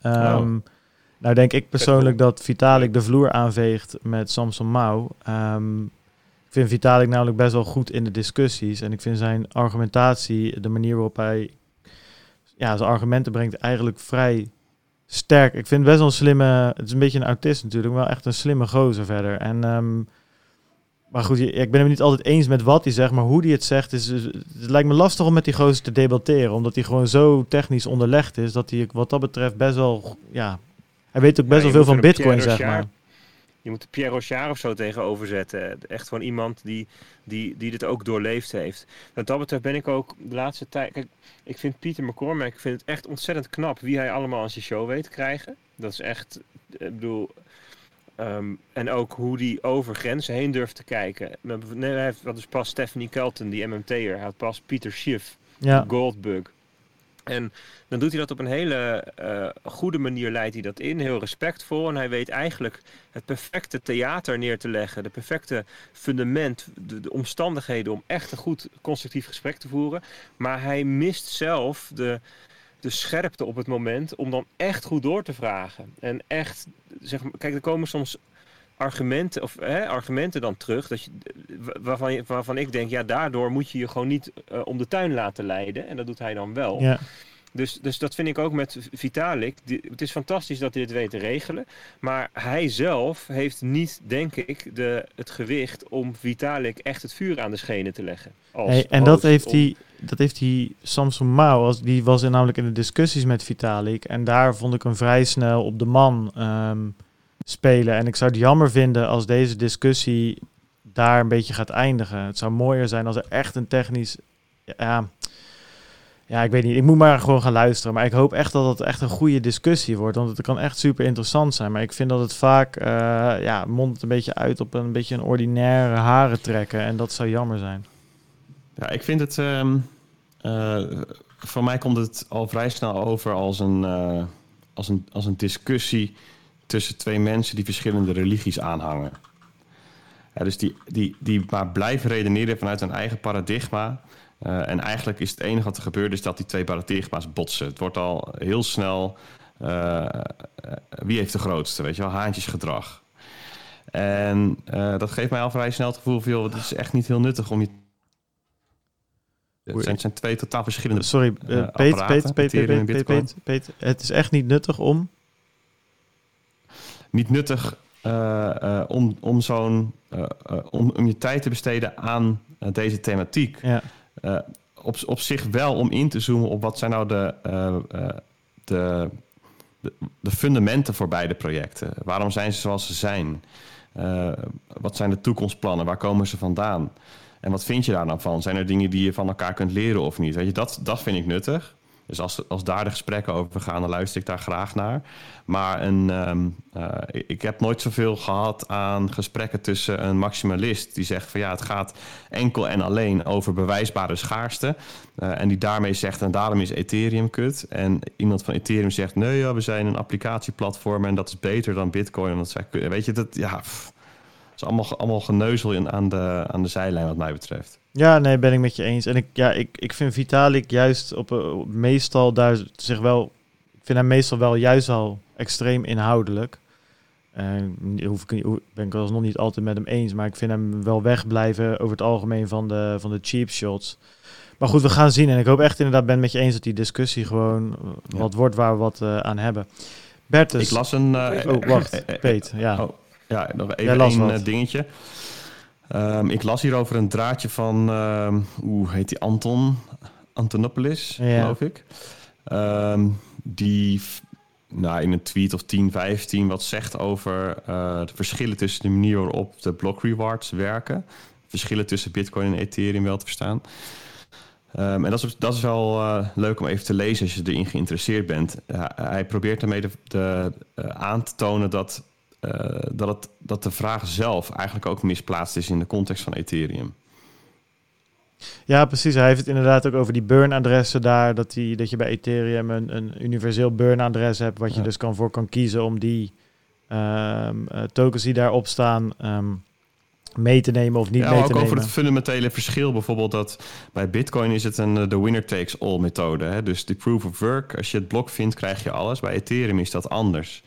[SPEAKER 1] Um, oh. Nou denk ik persoonlijk dat Vitalik de vloer aanveegt met Samson Mao. Um, vind Vitalik namelijk best wel goed in de discussies. En ik vind zijn argumentatie, de manier waarop hij ja, zijn argumenten brengt, eigenlijk vrij sterk. Ik vind best wel een slimme, het is een beetje een autist natuurlijk, maar wel echt een slimme gozer verder. En, um, maar goed, ik ben het niet altijd eens met wat hij zegt, maar hoe hij het zegt, is, het lijkt me lastig om met die gozer te debatteren. Omdat hij gewoon zo technisch onderlegd is, dat hij wat dat betreft best wel, ja, hij weet ook best ja, wel veel van bitcoin, zeg maar.
[SPEAKER 2] Je moet Pierre Rochard of zo tegenover zetten. Echt gewoon iemand die, die, die dit ook doorleefd heeft. Wat dat betreft ben ik ook de laatste tijd... Kijk, ik vind Pieter McCormack, ik vind het echt ontzettend knap wie hij allemaal aan zijn show weet krijgen. Dat is echt, ik bedoel... Um, en ook hoe die over grenzen heen durft te kijken. Nee, hij heeft, dat is pas Stephanie Kelton, die MMT'er. Hij had pas Pieter Schiff, ja. Goldbug. En dan doet hij dat op een hele uh, goede manier, leidt hij dat in, heel respectvol. En hij weet eigenlijk het perfecte theater neer te leggen, de perfecte fundament, de, de, omstandigheden om echt een goed constructief gesprek te voeren. Maar hij mist zelf de, de scherpte op het moment om dan echt goed door te vragen. En echt, zeg maar, kijk, er komen soms argumenten, of, hè, argumenten dan terug dat je, waarvan, je, waarvan ik denk, ja, daardoor moet je je gewoon niet uh, om de tuin laten leiden. En dat doet hij dan wel.
[SPEAKER 1] Ja.
[SPEAKER 2] Dus, dus dat vind ik ook met Vitalik. Die, het is fantastisch dat hij dit weet te regelen. Maar hij zelf heeft niet, denk ik, de, het gewicht om Vitalik echt het vuur aan de schenen te leggen.
[SPEAKER 1] Als hey, en dat heeft, hij, dat heeft hij Samson Mao, als, die was in, namelijk in de discussies met Vitalik. En daar vond ik hem vrij snel op de man um, spelen. En ik zou het jammer vinden als deze discussie daar een beetje gaat eindigen. Het zou mooier zijn als er echt een technisch... Ja, ja, ik weet niet. Ik moet maar gewoon gaan luisteren. Maar ik hoop echt dat het echt een goede discussie wordt. Want het kan echt super interessant zijn. Maar ik vind dat het vaak, uh, ja, mondt een beetje uit op een beetje een ordinaire haren trekken. En dat zou jammer zijn.
[SPEAKER 3] Ja, ik vind het, um, uh, voor mij komt het al vrij snel over als een, uh, als een, als een discussie tussen twee mensen die verschillende religies aanhangen. Ja, dus die, die, die maar blijven redeneren vanuit hun eigen paradigma. Uh, en eigenlijk is het enige wat er gebeurt, is dat die twee paradigma's botsen. Het wordt al heel snel. Uh, wie heeft de grootste? Weet je wel, haantjesgedrag. En uh, dat geeft mij al vrij snel het gevoel van, joh, het is echt niet heel nuttig om je Het zijn, zijn twee totaal verschillende
[SPEAKER 1] Sorry,
[SPEAKER 3] eh,
[SPEAKER 1] Peet, Peet, Peet, Peet,
[SPEAKER 3] Bitcoin.
[SPEAKER 1] Peet, Peet. Het is echt niet nuttig om...
[SPEAKER 3] niet nuttig eh, eh, om, om, zo'n, eh, om, om je tijd te besteden aan deze thematiek.
[SPEAKER 1] Ja,
[SPEAKER 3] op, op zich wel om in te zoomen op wat zijn nou de, de, de, de fundamenten voor beide projecten. Waarom zijn ze zoals ze zijn? Wat zijn de toekomstplannen? Waar komen ze vandaan? En wat vind je daar nou van? Zijn er dingen die je van elkaar kunt leren of niet? Weet je, dat, dat vind ik nuttig. Dus als, als daar de gesprekken over gaan, dan luister ik daar graag naar. Maar een, ehm, eh, ik- heb nooit zoveel gehad aan gesprekken tussen een maximalist die zegt van ja, het gaat enkel en alleen over bewijsbare schaarste. eh, en die daarmee zegt en daarom is Ethereum kut. En iemand van Ethereum zegt nee, we zijn een applicatieplatform en dat is beter dan Bitcoin. En zij, weet je, dat ja, is allemaal, allemaal geneuzel aan, de, aan de zijlijn wat mij betreft.
[SPEAKER 1] Ja nee, ben ik met je eens. En ik, ja, ik, ik vind Vitalik juist op, eh, op- meestal daar zich wel... Ik vind hem meestal wel juist al extreem inhoudelijk. En hoef ik, hoe- ben ik alsnog niet altijd met hem eens, maar ik vind hem wel wegblijven over het algemeen van de, van de cheap shots. Maar goed, we gaan zien. En ik hoop echt inderdaad, ben met je eens dat die discussie gewoon eh,
[SPEAKER 3] Ja.
[SPEAKER 1] wat wordt waar we wat eh, aan hebben. Bertus.
[SPEAKER 3] Ik las een... eh,
[SPEAKER 1] Oh, wacht. Peet, ja.
[SPEAKER 3] Oh, ja, nog even een
[SPEAKER 1] wat.
[SPEAKER 3] dingetje. Ehm, ik las hier over een draadje van, ehm hoe heet die, Anton Antonopoulos,
[SPEAKER 1] Ja.
[SPEAKER 3] geloof ik. Ehm, die nou, in een tweet of 10, 15 wat zegt over eh, de verschillen tussen de manier waarop de block rewards werken. Verschillen tussen Bitcoin en Ethereum wel te verstaan. En dat is, dat is wel eh, leuk om even te lezen als je erin geïnteresseerd bent. Hij probeert daarmee de, de, eh, aan te tonen dat, dat, het, dat de vraag zelf eigenlijk ook misplaatst is in de context van Ethereum.
[SPEAKER 1] Ja, precies. Hij heeft het inderdaad ook over die burn-adressen daar. Dat, die, dat je bij Ethereum een, een universeel burn-adres hebt. Wat je
[SPEAKER 3] Ja.
[SPEAKER 1] dus kan voor kan kiezen om die ehm, eh, tokens die daarop staan ehm, mee te nemen of niet
[SPEAKER 3] ja,
[SPEAKER 1] mee te
[SPEAKER 3] ook
[SPEAKER 1] nemen.
[SPEAKER 3] over het fundamentele verschil. Bijvoorbeeld dat bij Bitcoin is het een eh, de winner takes all methode. Hè? Dus die proof of work, als je het blok vindt, krijg je alles. Bij Ethereum is dat anders.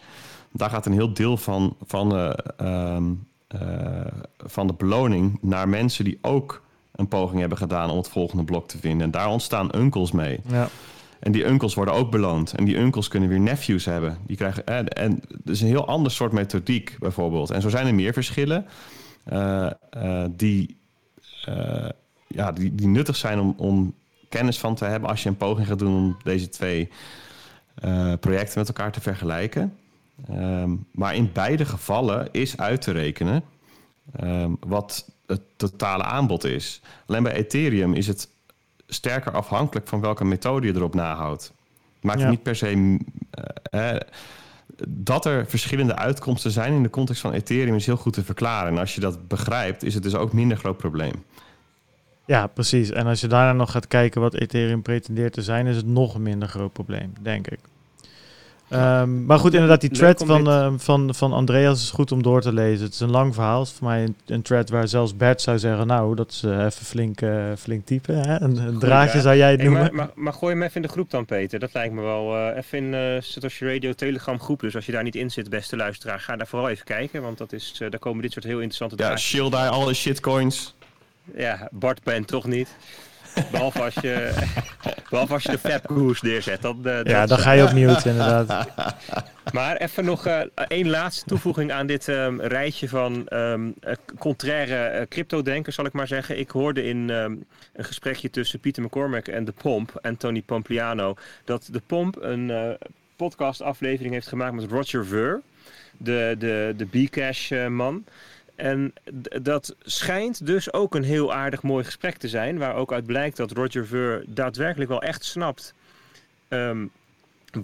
[SPEAKER 3] Daar gaat een heel deel van, van, eh, ehm, eh, van de beloning naar mensen die ook een poging hebben gedaan om het volgende blok te vinden. En daar ontstaan uncles mee.
[SPEAKER 1] Ja.
[SPEAKER 3] En die uncles worden ook beloond. En die uncles kunnen weer nephews hebben. Die krijgen, eh, en het is een heel ander soort methodiek bijvoorbeeld. En zo zijn er meer verschillen die, ja, die, die nuttig zijn om, om kennis van te hebben als je een poging gaat doen om deze twee projecten met elkaar te vergelijken. Ehm, maar in beide gevallen is uit te rekenen ehm, wat het totale aanbod is. Alleen bij Ethereum is het sterker afhankelijk van welke methode je erop nahoudt. Maakt
[SPEAKER 1] Ja.
[SPEAKER 3] het niet per se. eh, dat er verschillende uitkomsten zijn in de context van Ethereum is heel goed te verklaren. En als je dat begrijpt, is het dus ook minder groot probleem.
[SPEAKER 1] ja, precies. En als je daarna nog gaat kijken wat Ethereum pretendeert te zijn, is het nog een minder groot probleem, denk ik. Ehm, maar goed, inderdaad, die thread van, ehm, van, van Andreas is goed om door te lezen. Het is een lang verhaal. Het is voor mij een, een thread waar zelfs Bert zou zeggen... nou, dat is eh, even flink, eh, flink typen. Hè? Een, een draadje
[SPEAKER 2] ja.
[SPEAKER 1] zou jij het
[SPEAKER 2] Hey,
[SPEAKER 1] noemen.
[SPEAKER 2] maar, maar, maar gooi hem even in de groep dan, Peter. Dat lijkt me wel eh, even in eh Satoshi Radio Telegram groep. Dus als je daar niet in zit, beste luisteraar, ga daar vooral even kijken. Want dat is, eh, daar komen dit soort heel interessante
[SPEAKER 3] Ja, shield daar alle shitcoins.
[SPEAKER 2] Ja, Bart Pen toch niet. Behalve als je, behalve als je de Fabgoose neerzet. Dan, eh,
[SPEAKER 1] ja, dan ga je op mute, inderdaad.
[SPEAKER 2] Maar even nog eh, één laatste toevoeging aan dit ehm, rijtje van ehm eh, contraire eh, crypto-denkers, zal ik maar zeggen. Ik hoorde in ehm, een gesprekje tussen Pieter McCormack en De Pomp, Anthony Pompliano, dat De Pomp een eh, podcastaflevering heeft gemaakt met Roger Ver, de, de, de Bcash-man. En dat schijnt dus ook een heel aardig mooi gesprek te zijn, waar ook uit blijkt dat Roger Ver daadwerkelijk wel echt snapt ehm,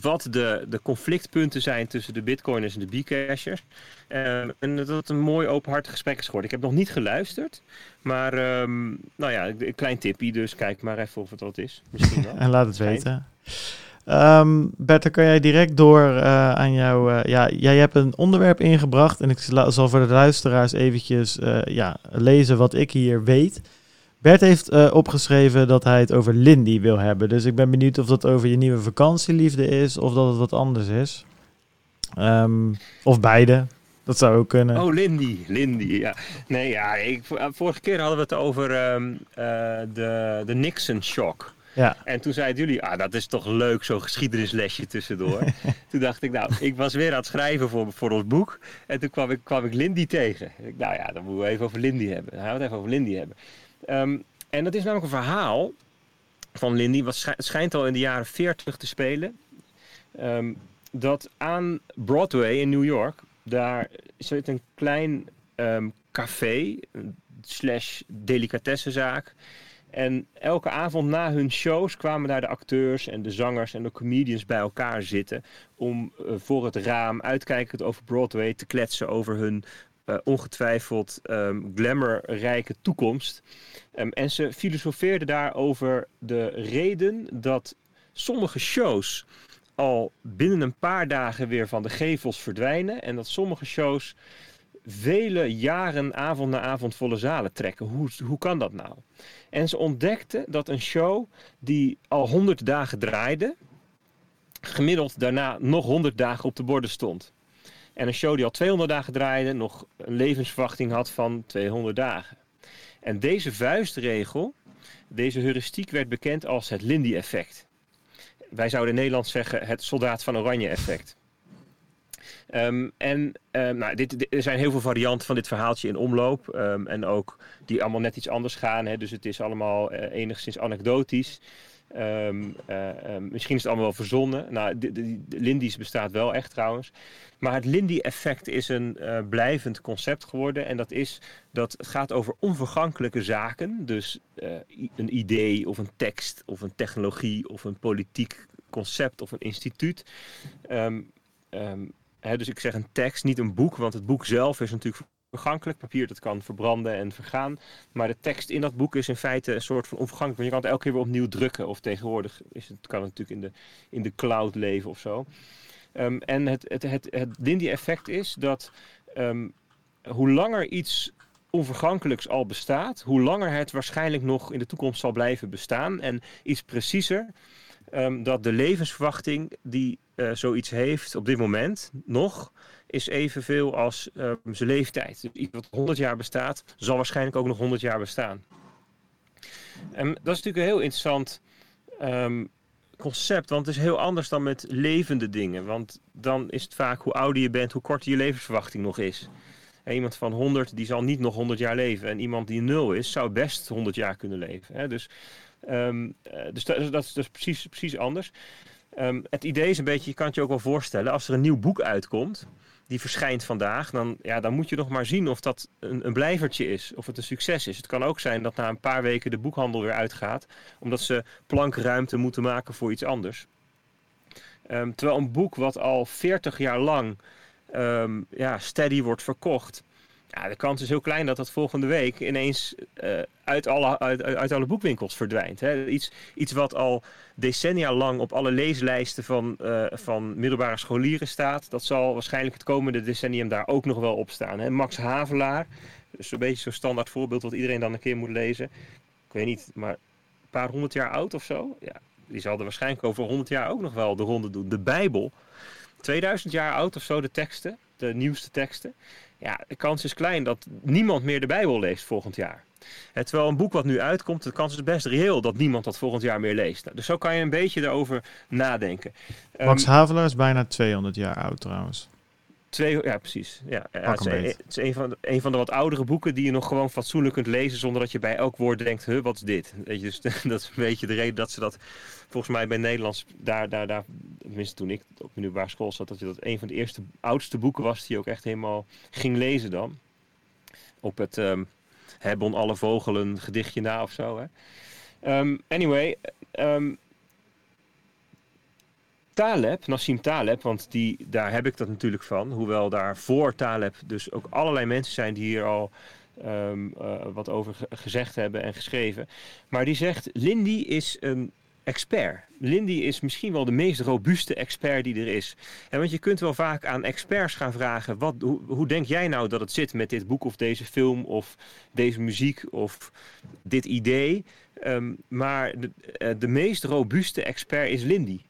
[SPEAKER 2] wat de, de conflictpunten zijn tussen de bitcoiners en de bcashers. Ehm en dat het een mooi openhartig gesprek is geworden. Ik heb nog niet geluisterd, maar ehm, nou ja, een klein tipje, dus kijk maar even of het wat is. Misschien wel.
[SPEAKER 1] En laat het
[SPEAKER 2] Schijnt.
[SPEAKER 1] weten. Ehm Bert, kan jij direct door eh, aan jou. eh, ja, jij hebt een onderwerp ingebracht. En ik zal voor de luisteraars eventjes eh, ja, lezen wat ik hier weet. Bert heeft opgeschreven dat hij het over Lindy wil hebben. Dus ik ben benieuwd of dat over je nieuwe vakantieliefde is of dat het wat anders is. Ehm, of beide. Dat zou ook kunnen.
[SPEAKER 2] Oh, Lindy. Lindy, ja. Nee, ja, ik, vorige keer hadden we het over ehm, eh, de, de Nixon-shock.
[SPEAKER 1] Ja.
[SPEAKER 2] En toen zeiden jullie, ah, dat is toch leuk, zo'n geschiedenislesje tussendoor. toen dacht ik, nou, ik was weer aan het schrijven voor, voor ons boek. En toen kwam ik, kwam ik Lindy tegen. Ik, nou ja, dan moeten we even over Lindy hebben. Dan gaan we het even over Lindy hebben. Ehm, en dat is namelijk een verhaal van Lindy, wat schijnt, schijnt al in de jaren 40 te spelen. Ehm, dat aan Broadway in New York, daar zit een klein um, café slash delicatessenzaak. En elke avond na hun shows kwamen daar de acteurs en de zangers en de comedians bij elkaar zitten. Om uh, voor het raam, uitkijkend over Broadway, te kletsen over hun uh, ongetwijfeld um, glamourrijke toekomst. Um, en ze filosofeerden daar over de reden dat sommige shows al binnen een paar dagen weer van de gevels verdwijnen. En dat sommige shows vele jaren avond na avond volle zalen trekken. Hoe, hoe kan dat nou? En ze ontdekten dat een show die al 100 dagen draaide, gemiddeld daarna nog 100 dagen op de borden stond. En een show die al 200 dagen draaide, nog een levensverwachting had van 200 dagen. En deze vuistregel, deze heuristiek werd bekend als het Lindy-effect. Wij zouden in Nederland zeggen het soldaat van oranje-effect. Um, en um, nou, dit, er zijn heel veel varianten van dit verhaaltje in omloop. Um, en ook die allemaal net iets anders gaan. Hè, dus het is allemaal uh, enigszins anekdotisch. Uh, misschien is het allemaal wel verzonnen. Nou, de, Lindy's bestaat wel echt trouwens. Maar het Lindy-effect is een uh, blijvend concept geworden. En dat is dat het gaat over onvergankelijke zaken. Dus een idee of een tekst of een technologie of een politiek concept of een instituut. Hè, dus ik zeg een tekst, niet een boek. Want het boek zelf is natuurlijk vergankelijk. Papier dat kan verbranden en vergaan. Maar de tekst in dat boek is in feite een soort van onvergankelijk. Want je kan het elke keer weer opnieuw drukken. Of tegenwoordig is het, kan het natuurlijk in de, in de cloud leven of zo. Um, en het, het, het, Lindy-effect is dat um, hoe langer iets onvergankelijks al bestaat, hoe langer het waarschijnlijk nog in de toekomst zal blijven bestaan. En iets preciezer, um, dat de levensverwachting die uh, zoiets heeft op dit moment nog, is evenveel als zijn leeftijd. Dus iets wat 100 jaar bestaat, zal waarschijnlijk ook nog 100 jaar bestaan. En dat is natuurlijk een heel interessant concept, want het is heel anders dan met levende dingen. Want dan is het vaak hoe ouder je bent, hoe korter je levensverwachting nog is. Iemand van 100 die zal niet nog 100 jaar leven. En iemand die 0 is, zou best 100 jaar kunnen leven. Hè? Dus, um, dus dat, is dus precies, precies anders. Um, het idee is een beetje, je kan het je ook wel voorstellen, als er een nieuw boek uitkomt, die verschijnt vandaag, dan, ja, dan moet je nog maar zien of dat een, een blijvertje is, of het een succes is. Het kan ook zijn dat na een paar weken de boekhandel weer uitgaat, omdat ze plankruimte moeten maken voor iets anders. Um, terwijl een boek wat al 40 jaar lang ja, steady wordt verkocht, de kans is heel klein dat dat volgende week ineens uh, uit, alle, uit, uit alle boekwinkels verdwijnt. Hè. Iets, iets wat al decennia lang op alle leeslijsten van, uh, van middelbare scholieren staat, dat zal waarschijnlijk het komende decennium daar ook nog wel op staan. Hè. Max Havelaar, dus een beetje zo'n standaard voorbeeld wat iedereen dan een keer moet lezen. Ik weet niet, maar een paar honderd jaar oud of zo. Ja, die zal er waarschijnlijk over honderd jaar ook nog wel de ronde doen. De Bijbel, 2000 jaar oud of zo, de teksten, de nieuwste teksten. Ja, de kans is klein dat niemand meer de Bijbel leest volgend jaar. En terwijl een boek wat nu uitkomt, de kans is best reëel dat niemand dat volgend jaar meer leest. Dus zo kan je een beetje erover nadenken.
[SPEAKER 1] Max um, Havelaar is bijna 200 jaar oud trouwens.
[SPEAKER 2] Twee, ja, precies. Ja, ja het, is, een, het is een van, de, een van de wat oudere boeken die je nog gewoon fatsoenlijk kunt lezen zonder dat je bij elk woord denkt, huh, wat is dit? Weet je, dus dat is een beetje de reden dat ze dat volgens mij bij Nederlands, daar, daar, daar, tenminste toen ik op de middelbare school zat, dat je dat een van de eerste oudste boeken was die je ook echt helemaal ging lezen dan. Op het um, Hebon alle vogelen gedichtje na of zo. Hè? Um, anyway, um, Taleb, Nassim Taleb, want die, daar heb ik dat natuurlijk van. Hoewel daar voor Taleb dus ook allerlei mensen zijn die hier al um, uh, wat over gezegd hebben en geschreven. Maar die zegt, Lindy is een expert. Lindy is misschien wel de meest robuuste expert die er is. En want je kunt wel vaak aan experts gaan vragen: wat, hoe, denk jij nou dat het zit met dit boek of deze film of deze muziek of dit idee? Um, maar de, de meest robuuste expert is Lindy.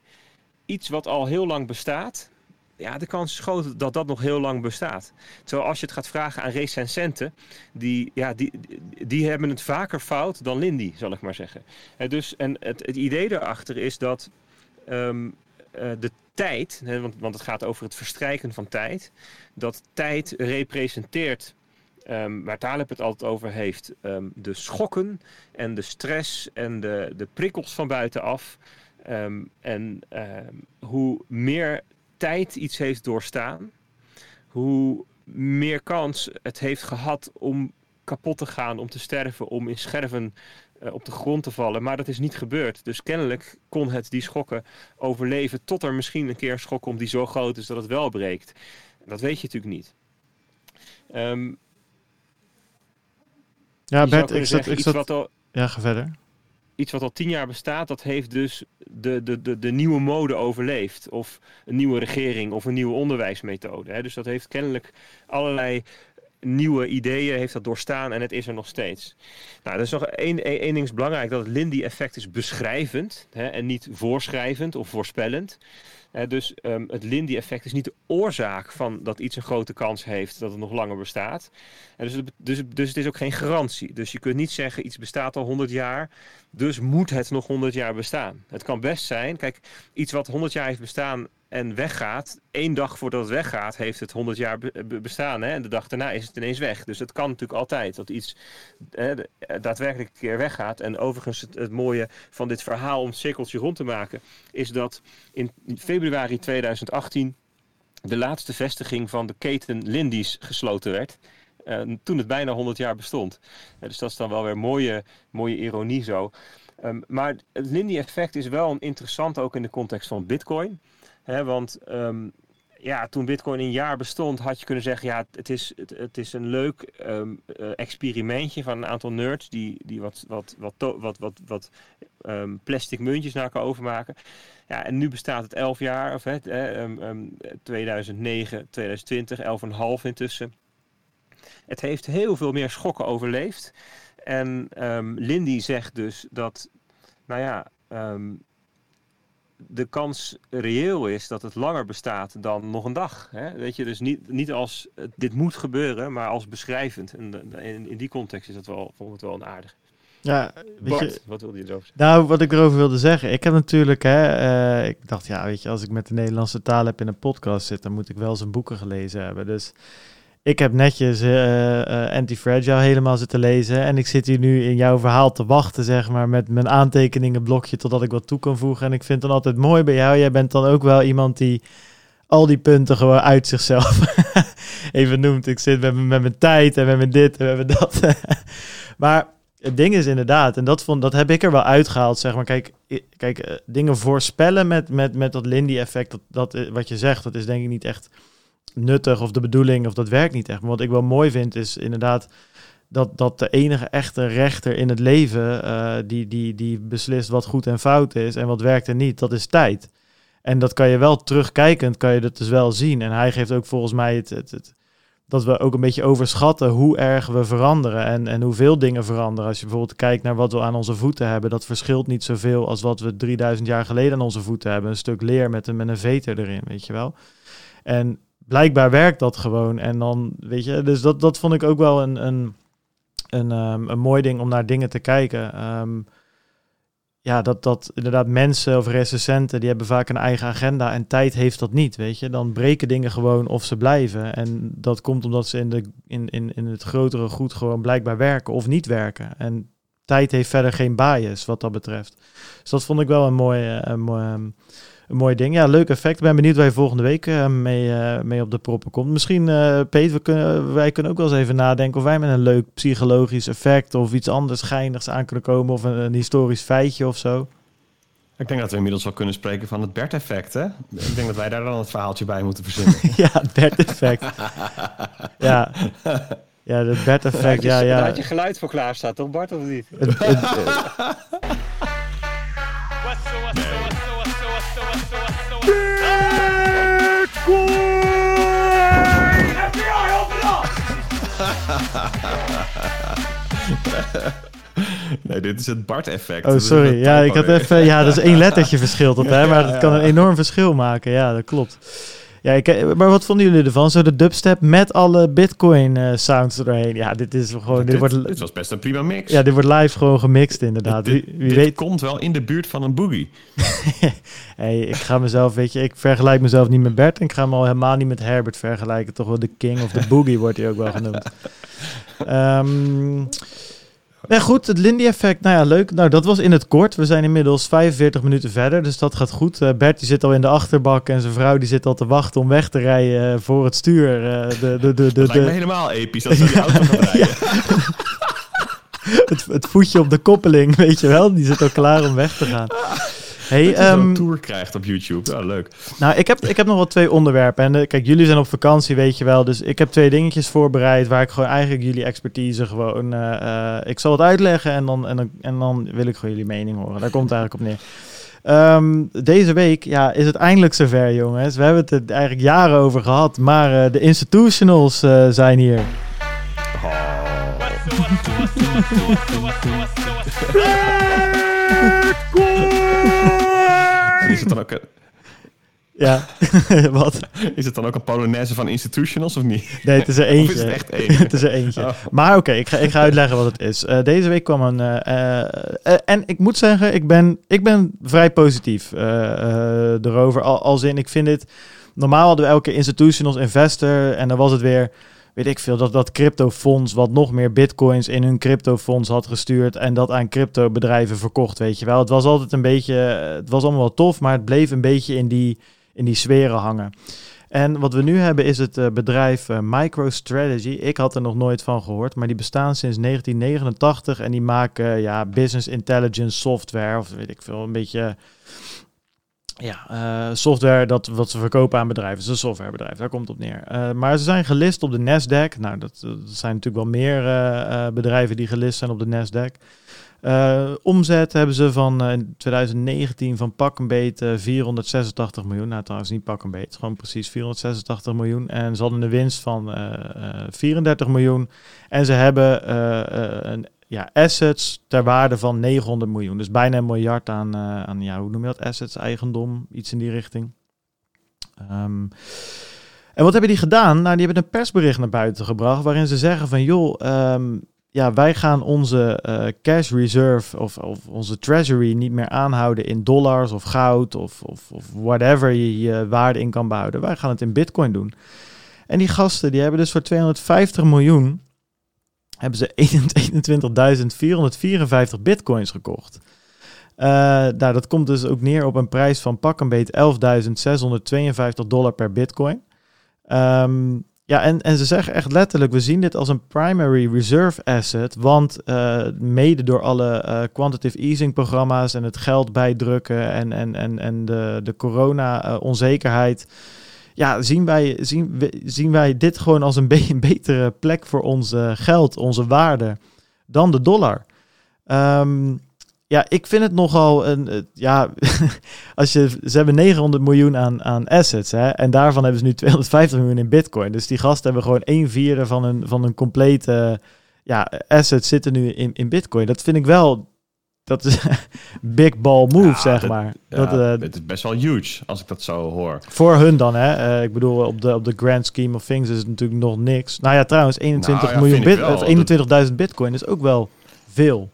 [SPEAKER 2] Iets wat al heel lang bestaat, ja, de kans is groot dat dat nog heel lang bestaat. Terwijl als je het gaat vragen aan recensenten, die, ja, die, die hebben het vaker fout dan Lindy, zal ik maar zeggen. En, dus, en het, het idee daarachter is dat ehm, eh, de tijd, want, want het gaat over het verstrijken van tijd, dat tijd representeert um, waar Taleb het altijd over heeft, um, de schokken en de stress en de, de prikkels van buitenaf. Um, en hoe meer tijd iets heeft doorstaan, hoe meer kans het heeft gehad om kapot te gaan, om te sterven, om in scherven uh, op de grond te vallen. Maar dat is niet gebeurd. Dus kennelijk kon het die schokken overleven tot er misschien een keer een schok komt die zo groot is dat het wel breekt. Dat weet je natuurlijk niet. Um,
[SPEAKER 1] ja, Bert, ik zat, ik zat...
[SPEAKER 2] Al,
[SPEAKER 1] ja, ga verder.
[SPEAKER 2] Iets wat al tien jaar bestaat, dat heeft dus de, de, de, de nieuwe mode overleefd. Of een nieuwe regering of een nieuwe onderwijsmethode. Hè. Dus dat heeft kennelijk allerlei nieuwe ideeën heeft dat doorstaan en het is er nog steeds. Nou, er is nog één, ding belangrijk, dat het Lindy-effect is beschrijvend hè, en niet voorschrijvend of voorspellend dus um, het Lindy-effect is niet de oorzaak van dat iets een grote kans heeft dat het nog langer bestaat. dus, dus, dus het is ook geen garantie. Dus je kunt niet zeggen iets bestaat al 100 jaar, dus moet het nog 100 jaar bestaan. Het kan best zijn, kijk, iets wat 100 jaar heeft bestaan en weggaat, één dag voordat het weggaat, heeft het 100 jaar bestaan. Hè? En de dag daarna is het ineens weg. Dus het kan natuurlijk altijd dat iets hè, daadwerkelijk een keer weggaat. En overigens, het, mooie van dit verhaal om het cirkeltje rond te maken, is dat in februari 2018 de laatste vestiging van de keten Lindy's gesloten werd. Uh, toen het bijna 100 jaar bestond. Dus dat is dan wel weer mooie, mooie ironie zo. Um, maar het Lindy-effect is wel interessant ook in de context van Bitcoin want um, ja, toen Bitcoin een jaar bestond, had je kunnen zeggen: ja, het is, het, is een leuk um, experimentje van een aantal nerds die, die wat, wat, wat, wat, wat, wat um, plastic muntjes naar elkaar overmaken. Ja, en nu bestaat het 11 jaar, of hè, 2009, 2020, 11,5 intussen. Het heeft heel veel meer schokken overleefd. En Lindy zegt dus dat, nou ja, de kans reëel is dat het langer bestaat dan nog een dag. Hè? Weet je, dus niet, niet als dit moet gebeuren, maar als beschrijvend. En in, in die context is dat wel, vond het wel een aardig.
[SPEAKER 1] Ja, je,
[SPEAKER 2] wat wilde je erover
[SPEAKER 1] zeggen? Nou, wat ik erover wilde zeggen. Ik heb natuurlijk, hè, uh, ik dacht, ja, weet je, als ik met de Nederlandse taal heb in een podcast zit, dan moet ik wel zijn boeken gelezen hebben. Dus ik heb netjes uh, uh, Anti-Fragile helemaal zitten lezen. En ik zit hier nu in jouw verhaal te wachten, zeg maar, met mijn aantekeningenblokje totdat ik wat toe kan voegen. En ik vind het dan altijd mooi bij jou. Jij bent dan ook wel iemand die al die punten gewoon uit zichzelf even noemt. Ik zit met, met mijn tijd en met mijn dit en met mijn dat. maar het ding is inderdaad, en dat, vond, dat heb ik er wel uitgehaald, zeg maar. Kijk, kijk eh, dingen voorspellen met, met, met dat Lindy-effect, dat, dat, wat je zegt, dat is denk ik niet echt nuttig of de bedoeling of dat werkt niet echt. Maar wat ik wel mooi vind is inderdaad dat, dat de enige echte rechter in het leven uh, die, die, die beslist wat goed en fout is en wat werkt en niet, dat is tijd. En dat kan je wel terugkijkend, kan je dat dus wel zien. En hij geeft ook volgens mij het, het dat we ook een beetje overschatten hoe erg we veranderen en, en hoeveel dingen veranderen. Als je bijvoorbeeld kijkt naar wat we aan onze voeten hebben, dat verschilt niet zoveel als wat we 3000 jaar geleden aan onze voeten hebben. Een stuk leer met een, met een veter erin, weet je wel. En blijkbaar werkt dat gewoon. En dan, weet je, dus dat, dat vond ik ook wel een, een, een, um, een mooi ding om naar dingen te kijken. Um, ja, dat, dat inderdaad mensen of recensenten, die hebben vaak een eigen agenda en tijd heeft dat niet, weet je. Dan breken dingen gewoon of ze blijven. En dat komt omdat ze in, de, in, in, in het grotere goed gewoon blijkbaar werken of niet werken. En tijd heeft verder geen bias wat dat betreft. Dus dat vond ik wel een mooie, een mooie een mooi ding. Ja, leuk effect. Ik ben benieuwd waar je volgende week uh, mee, uh, mee op de proppen komt. Misschien, uh, Peter, we kunnen, wij kunnen ook wel eens even nadenken of wij met een leuk psychologisch effect of iets anders schijnigs aan kunnen komen. Of een, een historisch feitje of zo.
[SPEAKER 3] Ik denk dat we inmiddels wel kunnen spreken van het Bert-effect, hè? Ik denk dat wij daar dan het verhaaltje bij moeten verzinnen.
[SPEAKER 1] ja, het Bert-effect. ja. Ja, het Bert-effect, ja, ja.
[SPEAKER 2] Daar had je geluid voor klaar staat, toch Bart, of niet?
[SPEAKER 3] Nee, dit is het Bart-effect.
[SPEAKER 1] Oh, sorry. Ja, ik had even, ja, dat is één lettertje verschil tot, hè, maar dat kan een enorm verschil maken. Ja, dat klopt. Ja, ik, maar wat vonden jullie ervan? Zo de dubstep met alle Bitcoin uh, sounds erheen. Ja, dit is gewoon. Dit,
[SPEAKER 3] dit,
[SPEAKER 1] wordt,
[SPEAKER 3] dit was best een prima mix.
[SPEAKER 1] Ja, dit wordt live gewoon gemixt, inderdaad.
[SPEAKER 3] Dit,
[SPEAKER 1] wie, wie
[SPEAKER 3] dit
[SPEAKER 1] weet.
[SPEAKER 3] komt wel in de buurt van een boogie.
[SPEAKER 1] hey, ik ga mezelf, weet je, ik vergelijk mezelf niet met Bert. En ik ga me al helemaal niet met Herbert vergelijken. Toch wel de king of de boogie wordt hij ook wel genoemd. Um, Nee, goed, het Lindy-effect, nou ja, leuk. Nou, dat was in het kort. We zijn inmiddels 45 minuten verder, dus dat gaat goed. Uh, Bert die zit al in de achterbak en zijn vrouw die zit al te wachten om weg te rijden uh, voor het stuur. Uh, de, de, de, de,
[SPEAKER 3] dat lijkt me helemaal episch dat ze die auto gaan rijden.
[SPEAKER 1] het, het voetje op de koppeling, weet je wel. Die zit al klaar om weg te gaan.
[SPEAKER 3] Hey, dat je um, tour krijgt op YouTube. Ja, leuk.
[SPEAKER 1] Nou, ik heb, ik heb nog wel twee onderwerpen. En uh, kijk, jullie zijn op vakantie, weet je wel. Dus ik heb twee dingetjes voorbereid waar ik gewoon eigenlijk jullie expertise gewoon... Uh, uh, ik zal het uitleggen en dan, en, dan, en dan wil ik gewoon jullie mening horen. Daar komt het eigenlijk op neer. Um, deze week ja, is het eindelijk zover, jongens. We hebben het er eigenlijk jaren over gehad. Maar de institutionals zijn hier.
[SPEAKER 3] Is het dan ook een...
[SPEAKER 1] Ja, wat?
[SPEAKER 3] Is het dan ook een Polonaise van institutionals of niet?
[SPEAKER 1] Nee, het is er eentje.
[SPEAKER 3] Of is het echt één?
[SPEAKER 1] het is er eentje. Oh. Maar oké, okay, ik, ga, ik ga uitleggen wat het is. Uh, deze week kwam een... Uh, uh, en ik moet zeggen, ik ben, ik ben vrij positief erover. Al, als in, ik vind dit... Normaal hadden we elke institutionals investor en dan was het weer weet ik veel, dat dat cryptofonds wat nog meer bitcoins in hun cryptofonds had gestuurd en dat aan cryptobedrijven verkocht, weet je wel. Het was altijd een beetje, het was allemaal wel tof, maar het bleef een beetje in die, in die sferen hangen. En wat we nu hebben is het uh, bedrijf uh, MicroStrategy. Ik had er nog nooit van gehoord, maar die bestaan sinds 1989 en die maken ja, business intelligence software of weet ik veel, een beetje ja, uh, software dat wat ze verkopen aan bedrijven. Het is een softwarebedrijf, daar komt het op neer. Uh, maar ze zijn gelist op de Nasdaq. Nou, dat, dat zijn natuurlijk wel meer uh, bedrijven die gelist zijn op de Nasdaq. omzet hebben ze van in 2019 van pak een beet 486 miljoen. Nou, trouwens niet pak een beet, gewoon precies 486 miljoen. En ze hadden een winst van 34 miljoen. En ze hebben een ja, assets ter waarde van 900 miljoen. Dus bijna een miljard aan, uh, aan ja, hoe noem je dat? Assets, eigendom, iets in die richting. Um, en wat hebben die gedaan? Nou, die hebben een persbericht naar buiten gebracht waarin ze zeggen van joh, um, ja, wij gaan onze uh, cash reserve of, of, onze treasury niet meer aanhouden in dollars of goud of, of, of whatever je je waarde in kan behouden. Wij gaan het in bitcoin doen. En die gasten die hebben dus voor 250 miljoen hebben ze 21.454 bitcoins gekocht. Uh, nou, dat komt dus ook neer op een prijs van pak een beet 11.652 dollar per bitcoin. Um, ja, en, en ze zeggen echt letterlijk, we zien dit als een primary reserve asset, want uh, mede door alle uh, quantitative easing programma's en het geld bijdrukken en, en, en, en de, de corona-onzekerheid, ja, zien wij, zien, zien wij dit gewoon als een, een betere plek voor ons geld, onze waarde, dan de dollar. Um, ja, ik vind het nogal een. Ja, als je. Ze hebben 900 miljoen aan, aan assets. Hè, en daarvan hebben ze nu 250 miljoen in Bitcoin. Dus die gasten hebben gewoon een vierde van een, van een complete. Ja, assets zitten nu in, in Bitcoin. Dat vind ik wel dat is big ball move, ja, zeg maar.
[SPEAKER 3] Ja,
[SPEAKER 1] dat,
[SPEAKER 3] uh, het is best wel huge, als ik dat zo hoor.
[SPEAKER 1] Voor hun dan, hè. Uh, ik bedoel, op de, op de grand scheme of things is het natuurlijk nog niks. Nou ja, trouwens, 21 nou, miljoen bit, of 21.000 bitcoin is ook wel veel.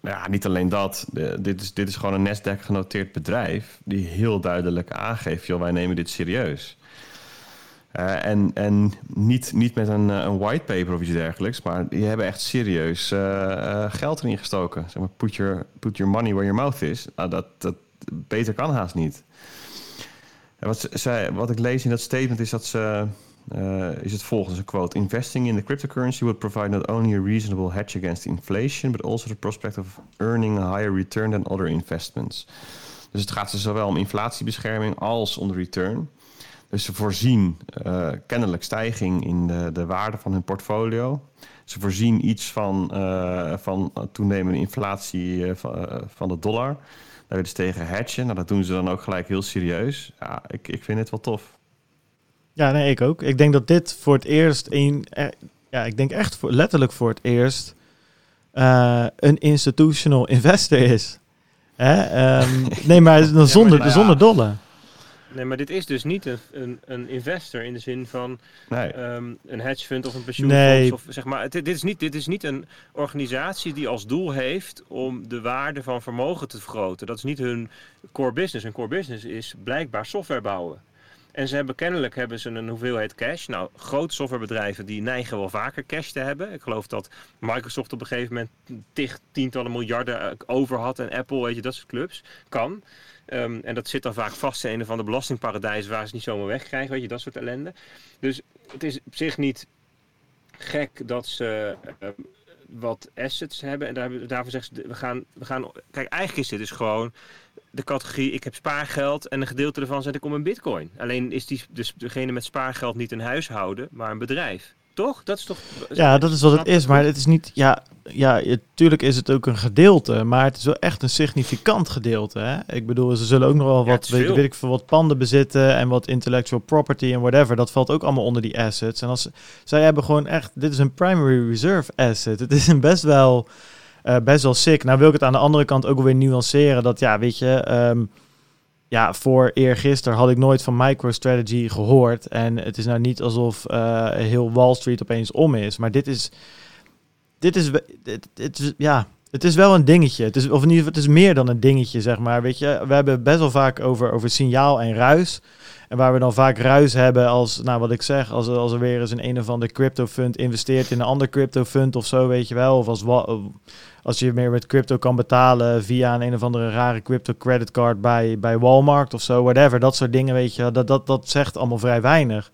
[SPEAKER 3] Ja, niet alleen dat. De, dit, is, dit is gewoon een Nasdaq genoteerd bedrijf... die heel duidelijk aangeeft, joh, wij nemen dit serieus. Uh, en en niet, niet met een, een whitepaper of iets dergelijks, maar die hebben echt serieus uh, geld erin gestoken. Zeg maar, put your, put your money where your mouth is. Nou, dat, dat beter kan haast niet. Wat, zij, wat ik lees in dat statement is dat ze. is het volgende, een quote. Investing in the cryptocurrency would provide not only a reasonable hedge against inflation, but also the prospect of earning a higher return than other investments. Dus het gaat er zowel om inflatiebescherming als om de return. Dus ze voorzien uh, kennelijk stijging in de, de waarde van hun portfolio. Ze voorzien iets van, uh, van toenemende inflatie uh, van, de dollar. Daar willen ze tegen hedgen. Nou, dat doen ze dan ook gelijk heel serieus. Ja, ik, ik vind het wel tof.
[SPEAKER 1] Ja, nee, ik ook. Ik denk dat dit voor het eerst een... Ja, ik denk echt voor, letterlijk voor het eerst een institutional investor is. Hè? Um, nee, maar zonder, ja, maar, ja. zonder dollar.
[SPEAKER 2] Nee, maar dit is dus niet een, een, een investor in de zin van
[SPEAKER 3] Nee.
[SPEAKER 2] ehm, een hedge fund of een pensioenfonds.
[SPEAKER 1] Nee.
[SPEAKER 2] Of, zeg maar, het- dit, is niet, dit is niet een organisatie die als doel heeft om de waarde van vermogen te vergroten. Dat is niet hun core business. Hun core business is blijkbaar software bouwen. En ze hebben kennelijk hebben ze een hoeveelheid cash. Nou, grote softwarebedrijven die neigen wel vaker cash te hebben. Ik geloof dat Microsoft op een gegeven moment tientallen miljarden eh, over had. En Apple, weet je, dat soort clubs. Kan. Ehm, en dat zit dan vaak vast in een van de belastingparadijzen waar ze niet zomaar wegkrijgen. Weet je, dat soort ellende. Dus het is op zich niet gek dat ze ehm, wat assets hebben. En daar, daarvoor zeggen ze, we gaan, we gaan... Kijk, eigenlijk is dit dus gewoon de categorie... ik heb spaargeld en een gedeelte ervan zet ik om een bitcoin. Alleen is die, dus degene met spaargeld niet een huishouden, maar een bedrijf. Toch? Dat is toch...
[SPEAKER 1] Ja, dat is wat het is. Maar het is niet. Ja, ja, natuurlijk is het ook een gedeelte. Maar het is wel echt een significant gedeelte. Hè? Ik bedoel, ze zullen ook nog wel wat, weet, weet ik veel, wat panden bezitten. En wat intellectual property en whatever. Dat valt ook allemaal onder die assets. En als zij hebben gewoon echt. Dit is een primary reserve asset. Het is een best wel. eh, best wel sick. Nou wil ik het aan de andere kant ook weer nuanceren. Dat ja, weet je. ehm, ja, voor eergisteren had ik nooit van MicroStrategy gehoord. En het is nou niet alsof eh, heel Wall Street opeens om is. Maar dit is. Dit is. ja. Het is wel een dingetje. Het is, of in het is meer dan een dingetje, zeg maar. Weet je, we hebben best wel vaak over, over signaal en ruis. En waar we dan vaak ruis hebben als, nou wat ik zeg, als, als er weer eens een een of andere crypto fund investeert in een ander crypto fund of zo, weet je wel. Of als, als je meer met crypto kan betalen via een een of andere rare crypto creditcard bij, bij Walmart of zo, whatever. Dat soort dingen, weet je, dat, dat, dat zegt allemaal vrij weinig.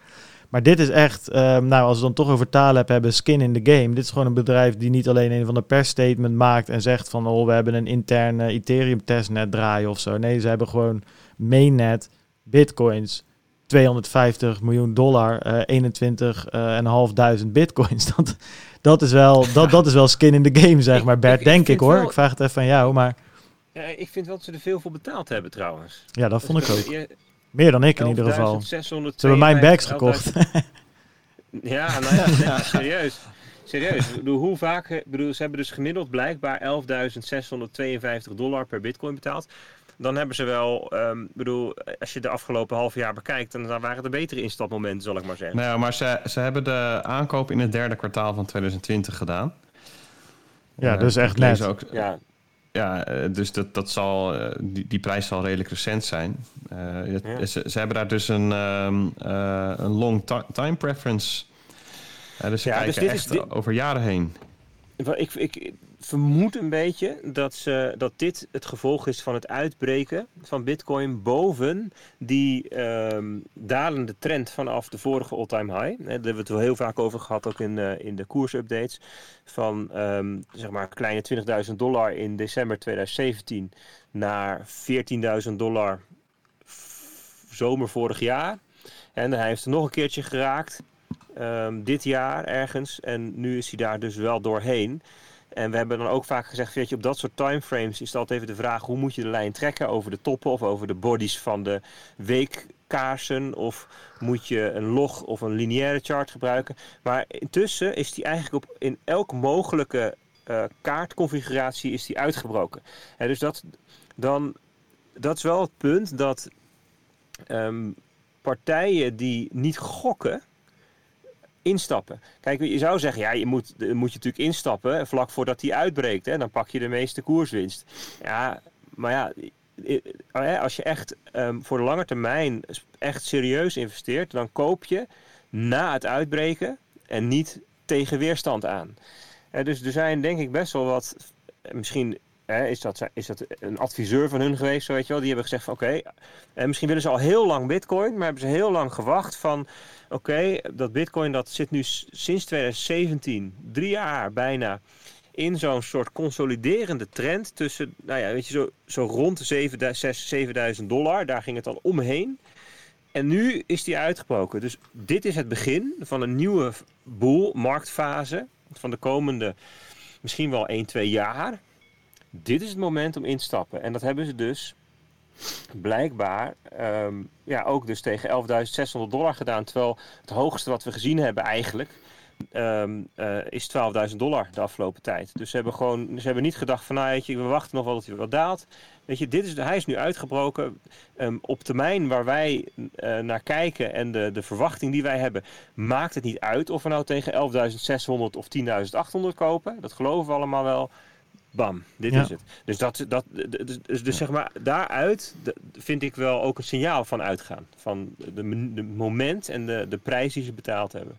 [SPEAKER 1] Maar dit is echt, ehm, nou als we dan toch over talen hebben, hebben skin in the game. Dit is gewoon een bedrijf die niet alleen een van de persstatement maakt en zegt van, oh we hebben een interne Ethereum testnet draaien of zo. Nee, ze hebben gewoon mainnet, bitcoins, 250 miljoen dollar, eh 21.500 bitcoins. Dat, dat, is wel, dat, dat is wel skin in the game, zeg
[SPEAKER 2] Ik-
[SPEAKER 1] maar. Bert,
[SPEAKER 2] ik-
[SPEAKER 1] denk ik hoor.
[SPEAKER 2] wel-
[SPEAKER 1] Ik vraag het even aan jou, maar
[SPEAKER 2] Ja, ik vind wel dat ze er veel voor betaald hebben trouwens.
[SPEAKER 1] ja, dat vond ik ook.
[SPEAKER 2] Je-
[SPEAKER 1] Meer dan ik in ieder geval.
[SPEAKER 2] 11.652
[SPEAKER 1] Ze hebben mijn bags
[SPEAKER 2] 11.000
[SPEAKER 1] gekocht.
[SPEAKER 2] Ja, nou ja, serieus. Serieus. Ik bedoel, hoe vaak... Ik bedoel, ze hebben dus gemiddeld blijkbaar 11.652 dollar per bitcoin betaald. Dan hebben ze wel... ehm, Ik bedoel, als je de afgelopen half jaar bekijkt... dan waren het de betere instapmomenten, zal ik maar zeggen.
[SPEAKER 3] Nou, maar ze, ze hebben de aankoop in het derde kwartaal van 2020 gedaan.
[SPEAKER 1] Ja,
[SPEAKER 3] Eh,
[SPEAKER 1] dus echt net.
[SPEAKER 3] Ook,
[SPEAKER 2] Ja,
[SPEAKER 3] Ja, eh, dus dat, dat zal, eh, die, die prijs zal redelijk recent zijn. Eh, het-
[SPEAKER 2] Ja.
[SPEAKER 3] ze, ze hebben daar dus een, ehm, eh, een long ti- time preference. Eh, dus ze
[SPEAKER 2] Ja,
[SPEAKER 3] kijken
[SPEAKER 2] dus dit is-
[SPEAKER 3] echt
[SPEAKER 2] dit-
[SPEAKER 3] over jaren heen.
[SPEAKER 2] Ik, ik vermoed een beetje dat, ze, dat dit het gevolg is van het uitbreken van Bitcoin boven die ehm, dalende trend vanaf de vorige all-time high. Daar hebben we het wel heel vaak over gehad, ook in, eh, in de koersupdates. Van ehm, zeg maar kleine 20.000 dollar in december 2017 naar 14.000 dollar zomer vorig jaar. En hij heeft er nog een keertje geraakt. Ehm, dit jaar ergens. En nu is hij daar dus wel doorheen. En we hebben dan ook vaak gezegd, weet je, op dat soort timeframes is het altijd even de vraag hoe moet je de lijn trekken over de toppen of over de bodies van de weekkaarsen of moet je een log of een lineaire chart gebruiken. Maar intussen is die eigenlijk op in elk mogelijke eh, kaartconfiguratie is die uitgebroken. Hè, dus dat, dan, dat is wel het punt dat ehm, partijen die niet gokken, instappen. Kijk, je zou zeggen, ja, je moet, eh, moet je natuurlijk instappen vlak voordat die uitbreekt. Hè? Dan pak je de meeste koerswinst. Ja, maar ja, eh, eh, als je echt ehm, voor de lange termijn echt serieus investeert, dan koop je na het uitbreken en niet tegen weerstand aan. Eh, dus er zijn denk ik best wel wat, eh, misschien is, dat, is dat een adviseur van hun geweest, weet je wel, die hebben gezegd van oké, en misschien willen ze al heel lang bitcoin, maar hebben ze heel lang gewacht van oké, dat bitcoin dat zit nu sinds 2017, drie jaar bijna, in zo'n soort consoliderende trend tussen, nou ja, weet je, zo, zo rond de 7000 6.000, 7000 dollar, daar ging het dan omheen. En nu is die uitgebroken. Dus dit is het begin van een nieuwe boel, marktfase van de komende misschien wel 1, 2 jaar. Dit is het moment om in te stappen. En dat hebben ze dus blijkbaar ehm, ja, ook dus tegen 11.600 dollar gedaan. Terwijl het hoogste wat we gezien hebben eigenlijk ehm, eh, is 12.000 dollar de afgelopen tijd. Dus ze hebben gewoon, ze hebben niet gedacht van, nou je, we wachten nog wel dat hij wat daalt. Weet je, dit is, hij is nu uitgebroken. Ehm, op termijn waar wij eh, naar kijken en de, de verwachting die wij hebben, maakt het niet uit of we nou tegen 11.600 of 10.800 kopen. Dat geloven we allemaal wel. Bam, dit
[SPEAKER 1] Ja.
[SPEAKER 2] is het. Dus, dat, dat, dus, dus, dus zeg maar, daaruit vind ik wel ook een signaal van uitgaan. Van de, de moment en de, de prijs die ze betaald hebben.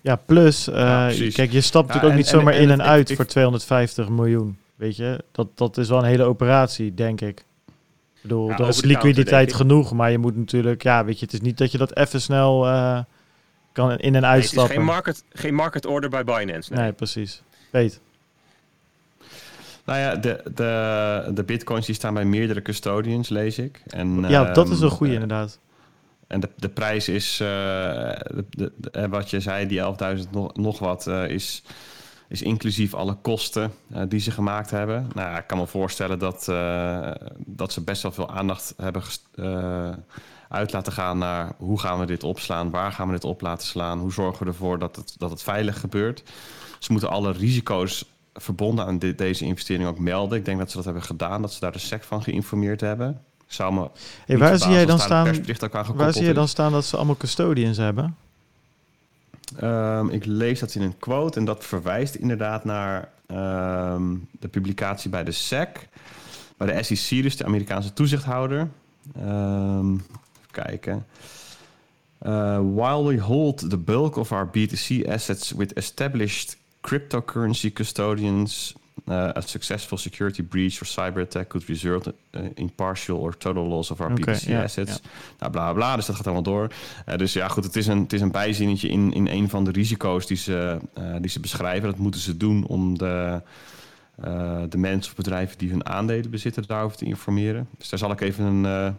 [SPEAKER 1] Ja, plus, eh,
[SPEAKER 3] Ja,
[SPEAKER 1] kijk, je stapt
[SPEAKER 3] Ja,
[SPEAKER 1] natuurlijk ook
[SPEAKER 3] en-
[SPEAKER 1] niet
[SPEAKER 3] en-
[SPEAKER 1] zomaar
[SPEAKER 3] en
[SPEAKER 1] in en uit
[SPEAKER 3] ik-
[SPEAKER 1] voor 250 miljoen. Weet je, dat, dat is wel een hele operatie, denk ik. Ik bedoel,
[SPEAKER 2] Ja,
[SPEAKER 1] er is liquiditeit genoeg, maar je moet natuurlijk, ja, weet je, het is niet dat je dat even snel eh, kan in en
[SPEAKER 2] Nee, het is
[SPEAKER 1] uitstappen.
[SPEAKER 2] geen market, geen market order bij Binance. Nee.
[SPEAKER 1] nee, precies. Weet.
[SPEAKER 3] Nou ja, de, de, de bitcoins die staan bij meerdere custodians, lees ik. En,
[SPEAKER 1] ja, dat is
[SPEAKER 3] ehm,
[SPEAKER 1] een goede
[SPEAKER 3] eh,
[SPEAKER 1] inderdaad.
[SPEAKER 3] En de, de prijs is, eh, de, de- de- eh, wat je zei, die 11.000 nog, nog wat, is, is inclusief alle kosten die ze gemaakt hebben. Nou, ja, ik kan me voorstellen dat, dat ze best wel veel aandacht hebben uit laten gaan naar hoe gaan we dit opslaan, waar gaan we dit op laten slaan, hoe zorgen we ervoor dat het, dat het veilig gebeurt. Ze moeten alle risico's verbonden aan deze investering ook melden. Ik denk dat ze dat hebben gedaan, dat ze daar de SEC van geïnformeerd hebben. Zou me
[SPEAKER 1] Hey, waar zie jij dan staan? Waar zie je dan staan dat ze allemaal custodians hebben?
[SPEAKER 3] Ehm, ik lees dat in een quote en dat verwijst inderdaad naar ehm, de publicatie bij de SEC, bij de SEC, dus de Amerikaanse toezichthouder. Ehm, even kijken. Uh, while we hold the bulk of our B2C assets with established cryptocurrency custodians, uh, a successful security breach or cyber attack could result uh, in partial or total loss of our
[SPEAKER 1] Oké,
[SPEAKER 3] B2C
[SPEAKER 1] ja,
[SPEAKER 3] assets. Nou, bla bla dus dat gaat allemaal door. Eh, dus ja, goed, het is een, het is een bijzinnetje in, in een van de risico's die ze, eh, die ze beschrijven. Dat moeten ze doen om de, eh, de mensen of bedrijven die hun aandelen bezitten daarover te informeren. Dus daar zal ik even een.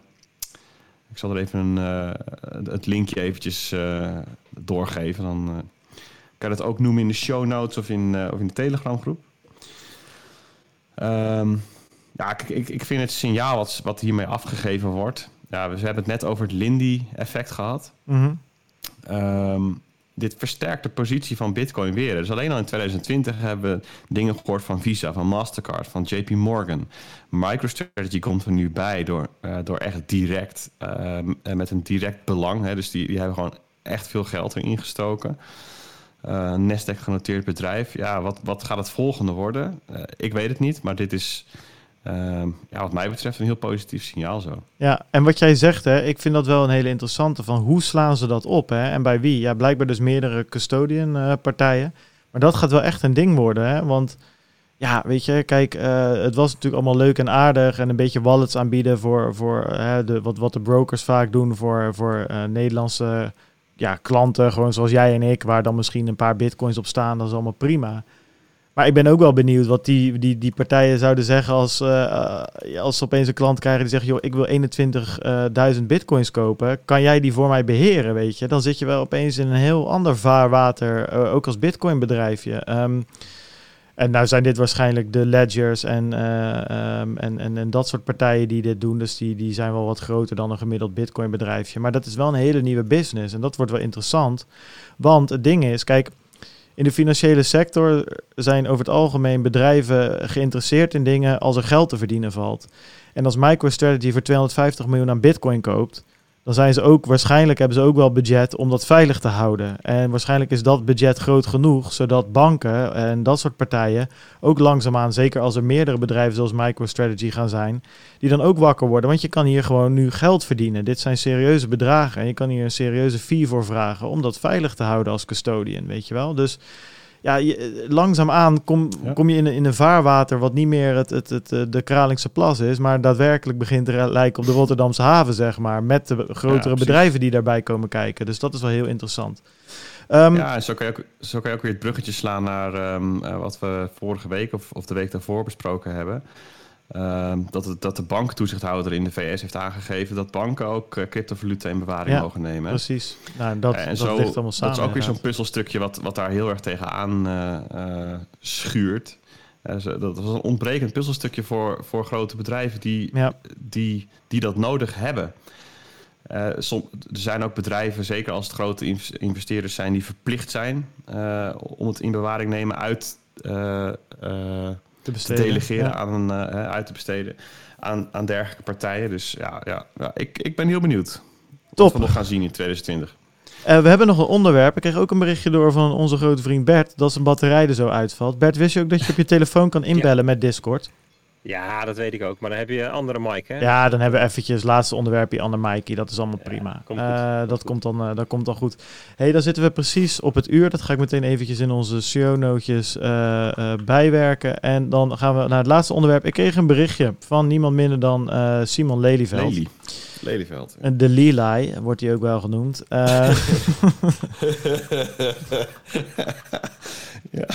[SPEAKER 3] ik zal er even een, het linkje eventjes doorgeven. Dan kan je dat ook noemen in de show notes of in, eh, of in de Telegram groep. Ehm, ja, kijk, ik, ik vind het signaal wat, wat hiermee afgegeven wordt. Ja, we, we hebben het net over het Lindy-effect gehad.
[SPEAKER 1] Mhm.
[SPEAKER 3] Ehm, dit versterkt de positie van Bitcoin weer. Dus alleen al in 2020 hebben we dingen gehoord van Visa, van Mastercard, van JP Morgan. MicroStrategy komt er nu bij door, eh, door echt direct, en met een direct belang. Hè, dus die, die hebben gewoon echt veel geld erin gestoken. Eh Nasdaq genoteerd bedrijf. Ja, wat, wat gaat het volgende worden? Eh, ik weet het niet, maar dit is ehm, ja, wat mij betreft een heel positief signaal zo.
[SPEAKER 1] Ja, en wat jij zegt, hè, ik vind dat wel een hele interessante. Van hoe slaan ze dat op hè? en bij wie? Ja, blijkbaar dus meerdere custodian eh, partijen. Maar dat gaat wel echt een ding worden, hè? want ja, weet je, kijk, het was natuurlijk allemaal leuk en aardig en een beetje wallets aanbieden voor, voor de, wat, wat de brokers vaak doen voor, voor Nederlandse ja, klanten, gewoon zoals jij en ik, waar dan misschien een paar bitcoins op staan, dat is allemaal prima. Maar ik ben ook wel benieuwd wat die, die, die partijen zouden zeggen als, eh, eh, als ze opeens een klant krijgen die zegt, joh, ik wil 21.000 bitcoins kopen. Kan jij die voor mij beheren, weet je? Dan zit je wel opeens in een heel ander vaarwater, eh, ook als bitcoin bedrijfje. En nou zijn dit waarschijnlijk de ledgers en, eh, ehm, en, en, en dat soort partijen die dit doen. Dus die, die zijn wel wat groter dan een gemiddeld bitcoin bedrijfje. Maar dat is wel een hele nieuwe business en dat wordt wel interessant. Want het ding is, kijk, in de financiële sector zijn over het algemeen bedrijven geïnteresseerd in dingen als er geld te verdienen valt. En als MicroStrategy voor 250 miljoen aan bitcoin koopt, dan zijn ze ook waarschijnlijk hebben ze ook wel budget om dat veilig te houden. En waarschijnlijk is dat budget groot genoeg, zodat banken en dat soort partijen ook langzaamaan, zeker als er meerdere bedrijven zoals MicroStrategy gaan zijn, die dan ook wakker worden. Want je kan hier gewoon nu geld verdienen. Dit zijn serieuze bedragen en je kan hier een serieuze fee voor vragen om dat veilig te houden als custodian, weet je wel. Dus ja, je, langzaamaan kom,
[SPEAKER 3] Ja.
[SPEAKER 1] kom je in, een- in een vaarwater wat niet meer het, het, het, eh, de Kralingse plas is, maar daadwerkelijk begint te lijken op de Rotterdamse haven, zeg maar, met de grotere bedrijven die daarbij komen kijken. Dus dat is wel heel interessant. Ehm,
[SPEAKER 3] Ja, en zo kan, je ook, zo kan je ook weer het bruggetje slaan naar ehm, eh, wat we vorige week of, of de week daarvoor besproken hebben. Ehm, dat, het, dat de banktoezichthouder in de VS heeft aangegeven dat banken ook cryptovaluta in bewaring
[SPEAKER 1] Ja,
[SPEAKER 3] mogen nemen.
[SPEAKER 1] Precies. Nou, dat,
[SPEAKER 3] en
[SPEAKER 1] dat
[SPEAKER 3] zo,
[SPEAKER 1] ligt allemaal samen.
[SPEAKER 3] dat is ook weer zo'n puzzelstukje wat, wat daar heel erg tegenaan eh, schuurt. Dat was een ontbrekend puzzelstukje voor, voor grote bedrijven die,
[SPEAKER 1] Ja,
[SPEAKER 3] die, die dat nodig hebben. Som, er zijn ook bedrijven, zeker als het grote investeerders zijn, die verplicht zijn om het in bewaring nemen uit eh,
[SPEAKER 1] te
[SPEAKER 3] te
[SPEAKER 1] besteden.
[SPEAKER 3] delegeren,
[SPEAKER 1] Ja.
[SPEAKER 3] aan, een, eh, uit te besteden aan, aan dergelijke partijen. Dus ja, ja, ja ik, ik ben heel benieuwd. Wat
[SPEAKER 1] Top.
[SPEAKER 3] we nog gaan zien in 2020.
[SPEAKER 1] Eh, we hebben nog een onderwerp. Ik kreeg ook een berichtje door van onze grote vriend Bert dat zijn batterij er zo uitvalt. Bert, wist je ook dat je op je telefoon kan inbellen met Discord?
[SPEAKER 2] Ja, dat weet ik ook. Maar dan heb je een andere mic, hè?
[SPEAKER 1] Ja, dan hebben we eventjes laatste onderwerpje Anne Mikey. Dat is allemaal
[SPEAKER 2] Ja,
[SPEAKER 1] prima.
[SPEAKER 2] komt goed.
[SPEAKER 1] Eh, dat, komt dan, eh, dat komt dan goed. hey, dan zitten we precies op het uur. Dat ga ik meteen eventjes in onze show notes eh, eh, bijwerken. En dan gaan we naar het laatste onderwerp. Ik kreeg een berichtje van niemand minder dan eh, Simon Lelyveld.
[SPEAKER 3] Lely. Lelyveld.
[SPEAKER 1] En De Lelai wordt hij ook wel genoemd. Eh,
[SPEAKER 3] Ja.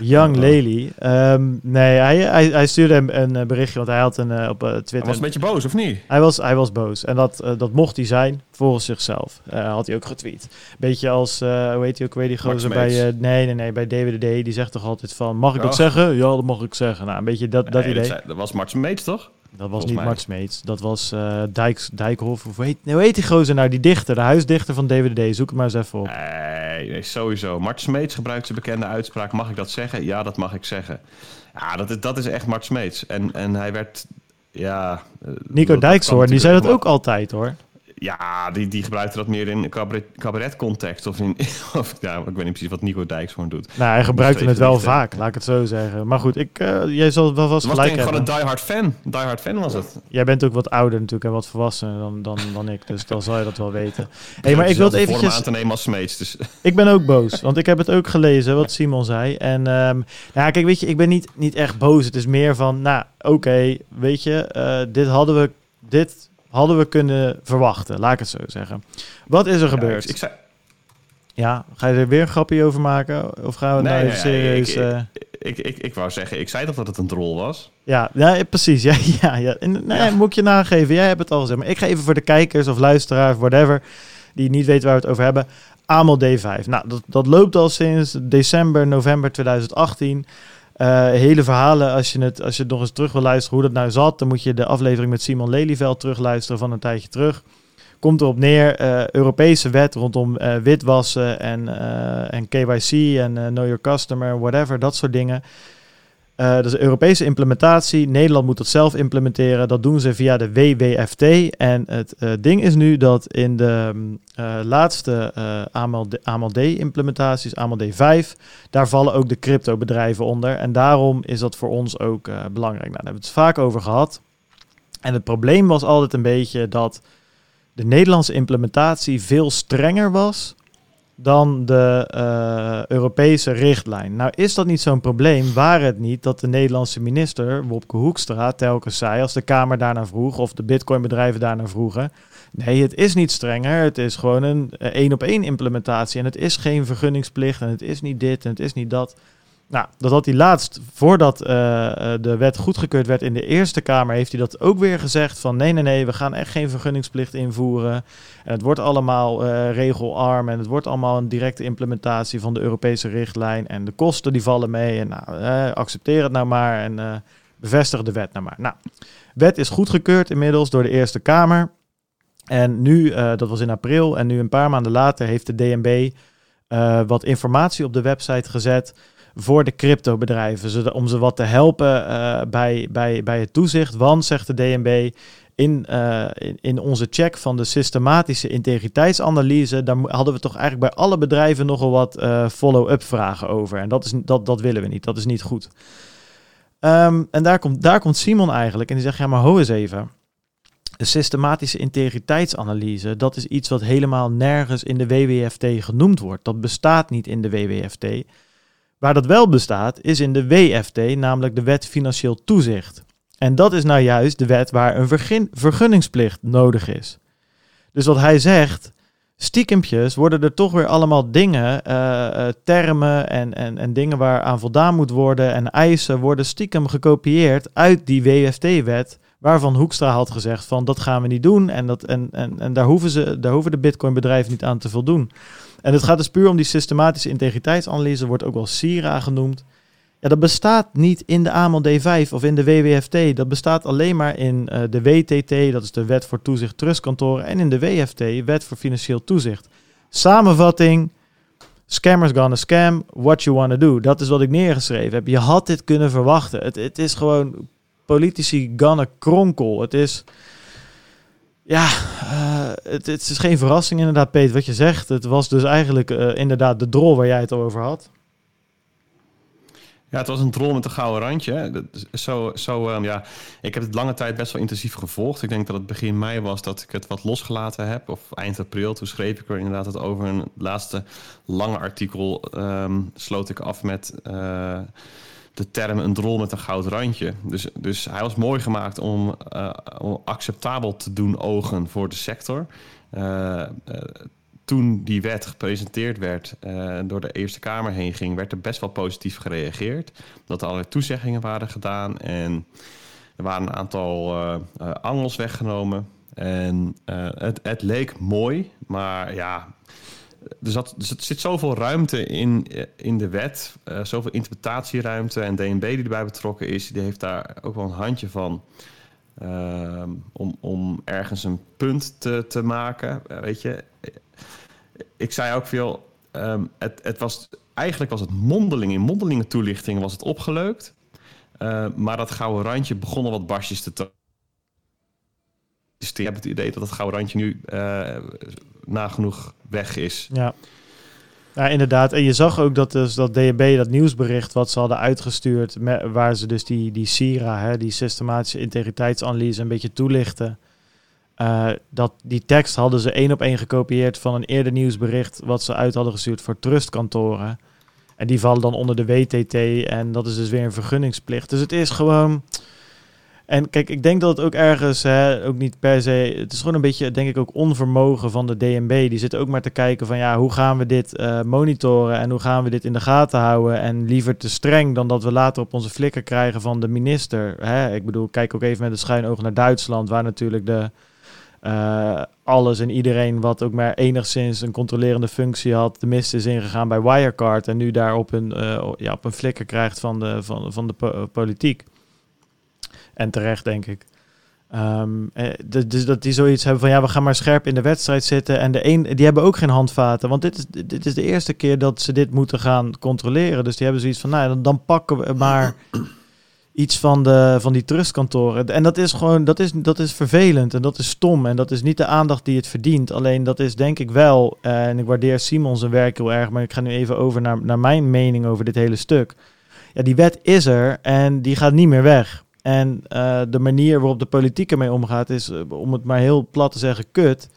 [SPEAKER 1] Young Lely. Ehm, nee, hij, hij, hij stuurde hem een eh, berichtje, want hij had een eh, op eh,
[SPEAKER 3] Hij
[SPEAKER 1] Twitter.
[SPEAKER 3] was een beetje boos, of niet?
[SPEAKER 1] Hij was, hij was boos. En dat, dat mocht hij zijn, volgens zichzelf. Eh, had hij ook getweet. Beetje als, eh, hoe heet hij ook weer, die
[SPEAKER 3] Max
[SPEAKER 1] gozer bij... Eh, nee, nee, nee, bij DWDD. Die zegt toch altijd van, mag ik dat
[SPEAKER 3] Oh.
[SPEAKER 1] zeggen? Ja, dat mag ik zeggen. Nou, een beetje dat, dat
[SPEAKER 3] Nee,
[SPEAKER 1] idee.
[SPEAKER 3] zei- dat was Martin Meets, toch?
[SPEAKER 1] Dat was niet. Mart Smeets. Dat was eh Dijks, Dijkhoff. Of hoe heet, hoe heet die gozer nou? Die dichter, de huisdichter van DWDD. Zoek het maar eens even op.
[SPEAKER 3] Nee, nee, sowieso. Martin Smeets gebruikt zijn bekende uitspraak. Mag ik dat zeggen? Ja, dat mag ik zeggen. Ja, dat is, dat is echt Martin Smeets. En, en hij werd... Ja, eh,
[SPEAKER 1] Nico Dijkshoorn, die zei dat ook altijd hoor.
[SPEAKER 3] Ja, die, die gebruikte dat meer in cabaret, cabaret-context. Of in... Of, ja, ik weet niet precies wat Nico Dijkshoorn doet.
[SPEAKER 1] Nou, hij gebruikte het wel vaak, laat ik het zo zeggen. Maar goed, ik, eh, jij zal wel vast
[SPEAKER 3] was
[SPEAKER 1] gelijk
[SPEAKER 3] ik gewoon
[SPEAKER 1] hebben.
[SPEAKER 3] een diehard fan. Diehard fan was het.
[SPEAKER 1] Jij bent ook wat ouder natuurlijk en wat volwassener dan, dan, dan ik, dus dan zal je dat wel weten. hey, maar ik wil het eventjes...
[SPEAKER 3] aan te nemen als Smeets. Dus
[SPEAKER 1] Ik ben ook boos, want ik heb het ook gelezen wat Simon zei. En ehm nou, kijk, weet je, ik ben niet, niet echt boos. Het is meer van, nou, oké, weet je, eh, dit hadden we, dit hadden we kunnen verwachten, laat ik het zo zeggen. Wat is er gebeurd?
[SPEAKER 3] ik, ik zei,
[SPEAKER 1] Ja, ga je er weer een grapje over maken? Of gaan we
[SPEAKER 3] Nee,
[SPEAKER 1] nou even
[SPEAKER 3] nee,
[SPEAKER 1] serieus...
[SPEAKER 3] ik-
[SPEAKER 1] eh,
[SPEAKER 3] ik, ik, ik wou zeggen, ik zei toch dat het een drol was?
[SPEAKER 1] Ja, ja, precies. Ja, ja, ja. En, nee,
[SPEAKER 3] Ja.
[SPEAKER 1] moet ik je nageven. Jij hebt het al gezegd. Maar ik ga even voor de kijkers of luisteraars, whatever, die niet weten waar we het over hebben. AML D5. Nou, dat, dat loopt al sinds december, november 2018. Eh, hele verhalen, als je, het, als je nog eens terug wil luisteren hoe dat nou zat, dan moet je de aflevering met Simon Lelyveld terugluisteren van een tijdje terug. Komt erop neer, eh, Europese wet rondom eh, witwassen en, en KYC en Know Your Customer, whatever, dat soort dingen. Eh, dat is een Europese implementatie. Nederland moet dat zelf implementeren. Dat doen ze via de WWFT. En het eh, ding is nu dat in de eh, laatste eh AMLD AMLD-implementaties, AMLD 5, daar vallen ook de crypto-bedrijven onder. En daarom is dat voor ons ook belangrijk. Nou, daar hebben we het vaak over gehad. En het probleem was altijd een beetje dat de Nederlandse implementatie veel strenger was dan de eh, Europese richtlijn. Nou is dat niet zo'n probleem, waar het niet dat de Nederlandse minister, Wopke Hoekstra, telkens zei, als de Kamer daarnaar vroeg, of de bitcoinbedrijven daarnaar vroegen, nee, het is niet strenger, het is gewoon een eh, één-op-één implementatie en het is geen vergunningsplicht en het is niet dit en het is niet dat. Nou, dat had hij laatst, voordat eh, eh, de wet goedgekeurd werd in de Eerste Kamer, heeft hij dat ook weer gezegd van nee, nee, nee, we gaan echt geen vergunningsplicht invoeren. En het wordt allemaal eh, regelarm en het wordt allemaal een directe implementatie van de Europese richtlijn. En de kosten die vallen mee. En nou, accepteer het nou maar en bevestig de wet nou maar. Nou, wet is goedgekeurd inmiddels door de Eerste Kamer. En nu, dat was in april, en nu een paar maanden later heeft de DNB wat informatie op de website gezet voor de cryptobedrijven, om ze wat te helpen eh, bij, bij, bij het toezicht. Want, zegt de DNB, in, eh, in, in onze check van de systematische integriteitsanalyse, daar hadden we toch eigenlijk bij alle bedrijven nogal wat eh, follow-up vragen over. En dat, is, dat, dat willen we niet, dat is niet goed. Ehm, en daar komt, daar komt Simon eigenlijk en die zegt, ja maar ho eens even. De systematische integriteitsanalyse, dat is iets wat helemaal nergens in de WWFT genoemd wordt. Dat bestaat niet in de WWFT. Waar dat wel bestaat, is in de WFT, namelijk de Wet Financieel Toezicht. En dat is nou juist de wet waar een vergunningsplicht nodig is. Dus wat hij zegt, stiekempjes worden er toch weer allemaal dingen, eh, eh, termen en, en, en dingen waar aan voldaan moet worden en eisen worden stiekem gekopieerd uit die WFT-wet, waarvan Hoekstra had gezegd van dat gaan we niet doen en, dat, en, en, en daar, hoeven ze, daar hoeven de bitcoinbedrijven niet aan te voldoen. En het gaat dus puur om die systematische integriteitsanalyse, wordt ook wel SIRA genoemd. Ja, dat bestaat niet in de AML D5 of in de WWFT. Dat bestaat alleen maar in uh, de WTT, dat is de Wet voor Toezicht Trustkantoren, en in de WFT, Wet voor Financieel Toezicht. Samenvatting, scammers gonna scam, what you wanna do. Dat is wat ik neergeschreven heb. Je had dit kunnen verwachten. Het, het is gewoon politici gonna kronkel. Het is... Ja, uh, het, het, is geen verrassing inderdaad, Peter, wat je zegt. Het was dus eigenlijk uh, inderdaad de drol waar jij het over had.
[SPEAKER 3] Ja, het was een drol met een gouden randje. Zo, zo, um, ja. Ik heb het lange tijd best wel intensief gevolgd. Ik denk dat het begin mei was dat ik het wat losgelaten heb. Of eind april, toen schreef ik er inderdaad het over. Een laatste lange artikel um, sloot ik af met uh, de term een drol met een gouden randje. Dus, dus hij was mooi gemaakt om, om acceptabel te doen ogen voor de sector. Uh, toen die wet gepresenteerd werd, uh, door de Eerste Kamer heen ging, werd er best wel positief gereageerd. Dat er allerlei toezeggingen waren gedaan en er waren een aantal angels weggenomen. En het, het, leek mooi, maar ja, er, zat, er zit zoveel ruimte in, in de wet, zoveel interpretatieruimte. En DNB die erbij betrokken is, die heeft daar ook wel een handje van. om, om ergens een punt te, te maken. weet je, ik zei ook veel, um, het, het was, eigenlijk was het mondeling, in mondelinge toelichtingen was het opgeleukt. Uh, maar dat gouden randje begon al wat barstjes te tonen. Dus ik heb het idee dat het gouden randje nu uh, nagenoeg weg is.
[SPEAKER 1] Ja. Ja, inderdaad. En je zag ook dat dus dat DNB, dat nieuwsbericht wat ze hadden uitgestuurd, waar ze dus die, die SIRA, hè, die systematische integriteitsanalyse, een beetje toelichten. Uh, dat, die tekst hadden ze één op één gekopieerd van een eerder nieuwsbericht wat ze uit hadden gestuurd voor trustkantoren. En die vallen dan onder de WTT en dat is dus weer een vergunningsplicht. Dus het is gewoon... En kijk, ik denk dat het ook ergens, hè, ook niet per se, het is gewoon een beetje, denk ik, ook onvermogen van de DNB. Die zitten ook maar te kijken van, ja, hoe gaan we dit uh, monitoren en hoe gaan we dit in de gaten houden? En liever te streng dan dat we later op onze flikker krijgen van de minister. Hè? Ik bedoel, kijk ook even met een schuin oog naar Duitsland, waar natuurlijk de uh, alles en iedereen wat ook maar enigszins een controlerende functie had, de mist is ingegaan bij Wirecard en nu daar op een, uh, ja, op een flikker krijgt van de, van, van de po politiek. En terecht, denk ik. Um, dus dat die zoiets hebben van ja, we gaan maar scherp in de wedstrijd zitten. En de een, die hebben ook geen handvaten. Want dit is, dit is de eerste keer dat ze dit moeten gaan controleren. Dus die hebben zoiets van, nou, dan, dan pakken we maar iets van, de, van die trustkantoren. En dat is gewoon, dat is, dat is vervelend en dat is stom en dat is niet de aandacht die het verdient. Alleen dat is denk ik wel, uh, en ik waardeer Simon zijn werk heel erg, maar ik ga nu even over naar, naar mijn mening over dit hele stuk. Ja, die wet is er en die gaat niet meer weg. En uh, de manier waarop de politiek ermee omgaat is, uh, om het maar heel plat te zeggen, kut.